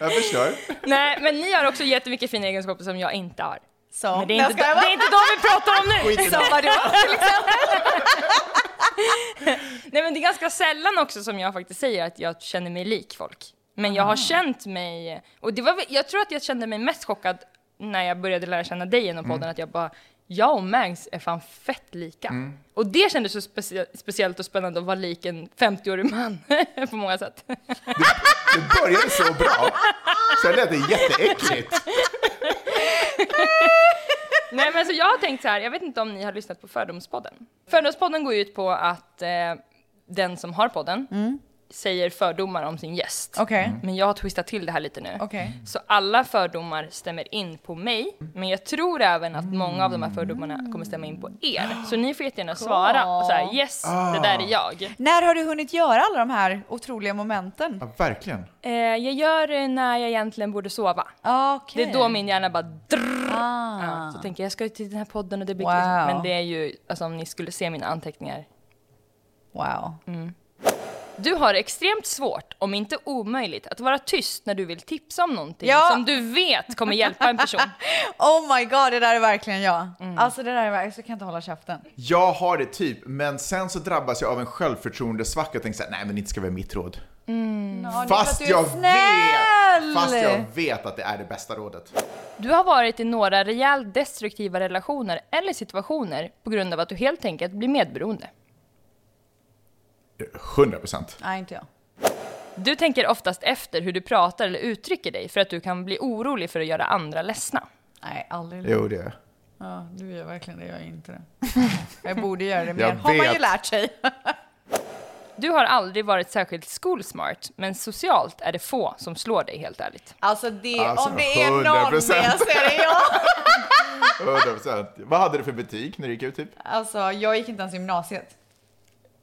Jag förstår. Nej, men ni har också jättemycket fina egenskaper som jag inte har. Så. Men det är, inte, det är inte de vi pratar om nu! Som vadå, till Nej men det är ganska sällan också som jag faktiskt säger att jag känner mig lik folk. Men jag har känt mig, och det var, jag tror att jag kände mig mest chockad när jag började lära känna dig genom podden, Mm. att jag bara, jag och Mangs är fan fett lika. Mm. Och det kändes så specie- speciellt och spännande att vara lik en 50-årig man på många sätt. Det började så bra, sen lät det jätteäckligt. Nej men så jag har tänkt så här, jag vet inte om ni har lyssnat på Fördomspodden. Fördomspodden går ut på att eh, den som har podden säger fördomar om sin gäst. Okej. Men jag har twistat till det här lite nu. Okej. Så alla fördomar stämmer in på mig, men jag tror även att många av de här fördomarna kommer stämma in på er. Så ni får jättegärna svara och här, yes, det där är jag. När har du hunnit göra alla de här otroliga momenten? Ja, verkligen. Eh, jag gör det när jag egentligen borde sova. Okay. Det är då min hjärna bara drrrr. Ah. Ja, så tänker jag, jag ska till den här podden och det blir Wow. Men det är ju, alltså om ni skulle se mina anteckningar. Wow. Mm. Du har extremt svårt, om inte omöjligt, att vara tyst när du vill tipsa om någonting Ja. som du vet kommer hjälpa en person. Oh my god, det där är verkligen jag. Mm. Alltså det där är verkligen, så kan jag inte hålla käften. Jag har det typ, men sen så drabbas jag av en självförtroendesvacka och tänker såhär, nej men inte ska vara mitt råd. Mm. Är Fast jag vet, fast jag vet att det är det bästa rådet. Du har varit i några rejält destruktiva relationer eller situationer på grund av att du helt enkelt blir medberoende. 100 procent. Nej, inte jag. Du tänker oftast efter hur du pratar eller uttrycker dig för att du kan bli orolig för att göra andra ledsna. Nej, aldrig. Jo, det är Ja, du gör verkligen det, jag gör inte det. Jag borde göra det mer, Jag har man ju lärt sig. Du har aldrig varit särskilt school-smart, men socialt är det få som slår dig helt ärligt. Alltså, det, Alltså, om det är någon 100%. så är det jag. 100 procent. Vad hade du för betyg när du gick ut typ? Alltså, jag gick inte ens gymnasiet.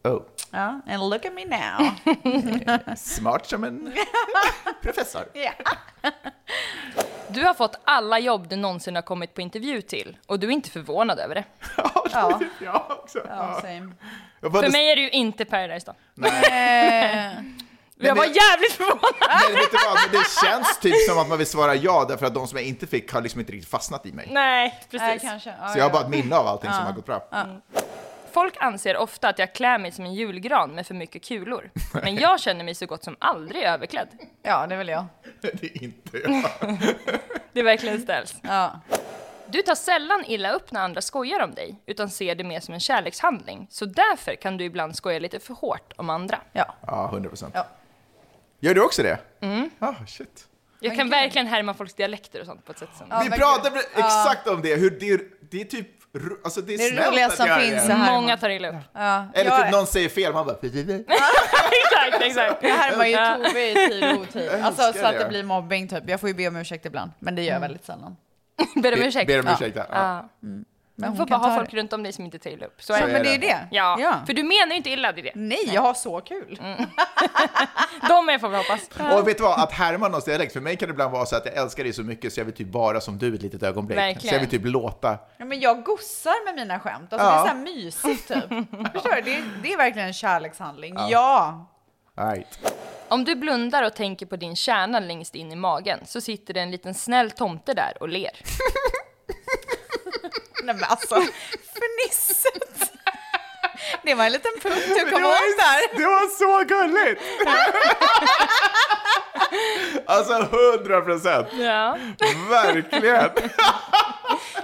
Oh. Ja, and look at me now. Smart som en professor. Ja. Du har fått alla jobb du någonsin har kommit på intervju till och du är inte förvånad över det. Ja, jag också. ja same. Jag För mig är det ju inte Paradise då. Eh, Jag var det- jävligt förvånad! Men vet du vad, Men det känns typ som att man vill svara ja, därför att de som jag inte fick har liksom inte riktigt fastnat i mig. Nej, precis. Nej, kanske. Ja, Så jag har ja. bara ett minne av allting som Ja. har gått bra. Folk anser ofta att jag klär mig som en julgran med för mycket kulor. Men jag känner mig så gott som aldrig överklädd. Ja, det är väl jag. Det är inte jag. Det verkligen ställs. Ja. Du tar sällan illa upp när andra skojar om dig, utan ser det mer som en kärlekshandling. Så därför kan du ibland skoja lite för hårt om andra. Ja. Ja, 100 procent. Ja. Gör du också det? Mm. Ah, shit. Jag Men kan gud. verkligen härma folks dialekter och sånt på ett sätt som... Ja, Vi pratade exakt om det, hur det, det är typ, alltså det är, Det är snällt roligaste att som göra finns, det. så här. Många tar illa upp. Ja. Eller jag, typ någon säger fel, man bara... exakt, exakt. jag härmar ju Ja. Tove i tid och otid. Alltså älskar så att det. det blir mobbing typ. Jag får ju be om ursäkt ibland, men det gör jag väldigt sällan. Ber om ursäkt. Ber om Ja. ursäkt, ja. Ja. Men hon får bara ha folk det. runt om dig som inte illa upp. Så Så är. Men det är det. Ja, Ja. för du menar ju inte illa, det är det. Nej, jag har så kul. De är får vi hoppas. Och vet du vad, att härma någons dialekt, för mig kan det ibland vara så att jag älskar dig så mycket så jag vill typ vara som du ett litet ögonblick. Verkligen. Så jag vill typ låta... Ja, men jag gossar med mina skämt. Alltså, Ja. Det är så här mysigt typ. Förstår du? Det är, det är verkligen en kärlekshandling. Ja. Right. Om du blundar och tänker på din kärna längst in i magen så sitter det en liten snäll tomte där och ler. Nej men alltså, fnisset. Det var en liten putt du Det kom var, åt där. det var så gulligt! alltså 100 procent! Ja. Verkligen!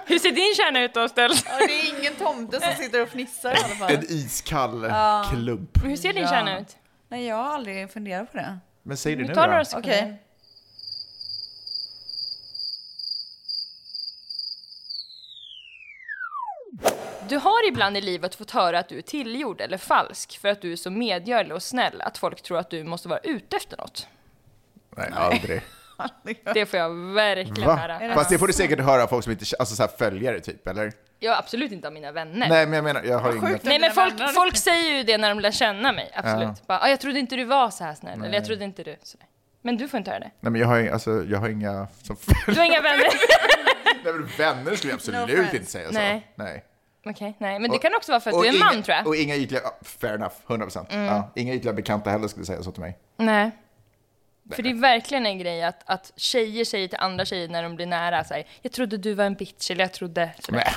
Hur ser din kärna ut då, Ställs? Ja, det är ingen tomte som sitter och fnissar i alla fall. En iskall Ja. klump. Hur ser din Ja. kärna ut? Nej, jag har aldrig funderat på det. Men säg det Vi nu tar några då. sekunder. Okej. Du har ibland i livet fått höra att du är tillgjord eller falsk för att du är så medgörlig och snäll att folk tror att du måste vara ute efter något. Nej, aldrig. Det får jag verkligen Va? höra. Fast det får du säkert höra av folk som inte, alltså så här följare typ, eller? Jag absolut inte av mina vänner. Nej, men jag menar, jag har inget... Nej men folk, folk säger ju det när de lär känna mig, absolut. Bara, ah, jag trodde inte du var så här snäll, eller jag trodde inte du... Så. Men du får inte höra det. Nej, men jag har, ju- alltså, jag har inga som Du har inga vänner? Nej, men vänner skulle jag No absolut friends. inte säga så. Nej. Nej. Okej, nej. Men det Och- kan också vara för att du är inga, man tror jag. Och inga ytliga, ja, fair enough, 100 procent. Mm. Ja, inga ytliga bekanta heller skulle säga så till mig. Nej. För det är verkligen en grej att, att tjejer säger till andra tjejer när de blir nära så här, jag trodde du var en bitch eller jag trodde sådär.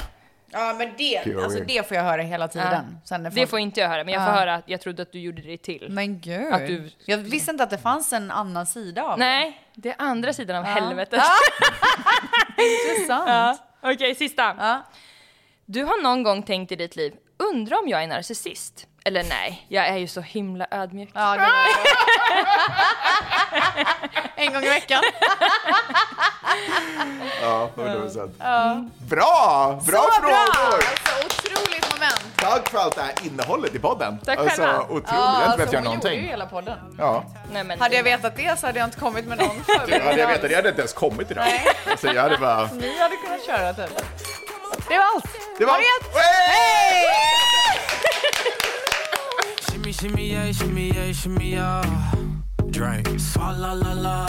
Ja, men det, alltså, det får jag höra hela tiden. Sen när Det folk- får inte jag höra, men jag får Ja. höra att jag trodde att du gjorde det till. Men gud. Att du... Jag visste inte att det fanns en annan sida av det. Nej, det är andra sidan av Ja. helvetet. Intressant. Ja. Okej, sista. Du har någon gång tänkt i ditt liv, undrar om jag är narcissist? Eller nej, jag är ju så himla ödmjuk. Ja, det var en gång i veckan. Ja, 100 procent. Ja. Bra! Bra Så frågor! bra! Alltså, otroligt moment. Tack för allt det här innehållet i podden. Tack alltså, själva. otroligt. jag har inte behövt göra hon gjorde ju någonting. hela podden. Ja. Nej, men Hade jag vetat det så hade jag inte kommit med någon förberedelse Hade jag vetat det hade jag inte ens kommit idag. Nej. Alltså, jag hade bara... Ni hade kunnat köra typ. Det var allt. Det var Ha gött! Hej! Shimmy, shimmy, yeah, shimmy, yeah, shimmy, yeah. Drink. Swalla la la.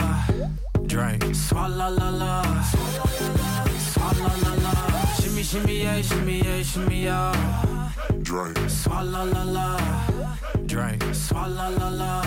Drink. Swalla la la. Swalla la la. Shimmy, shimmy, yeah, shimmy, yeah, shimmy, yeah. Drink. Swalla la la. Drink. Swalla la la.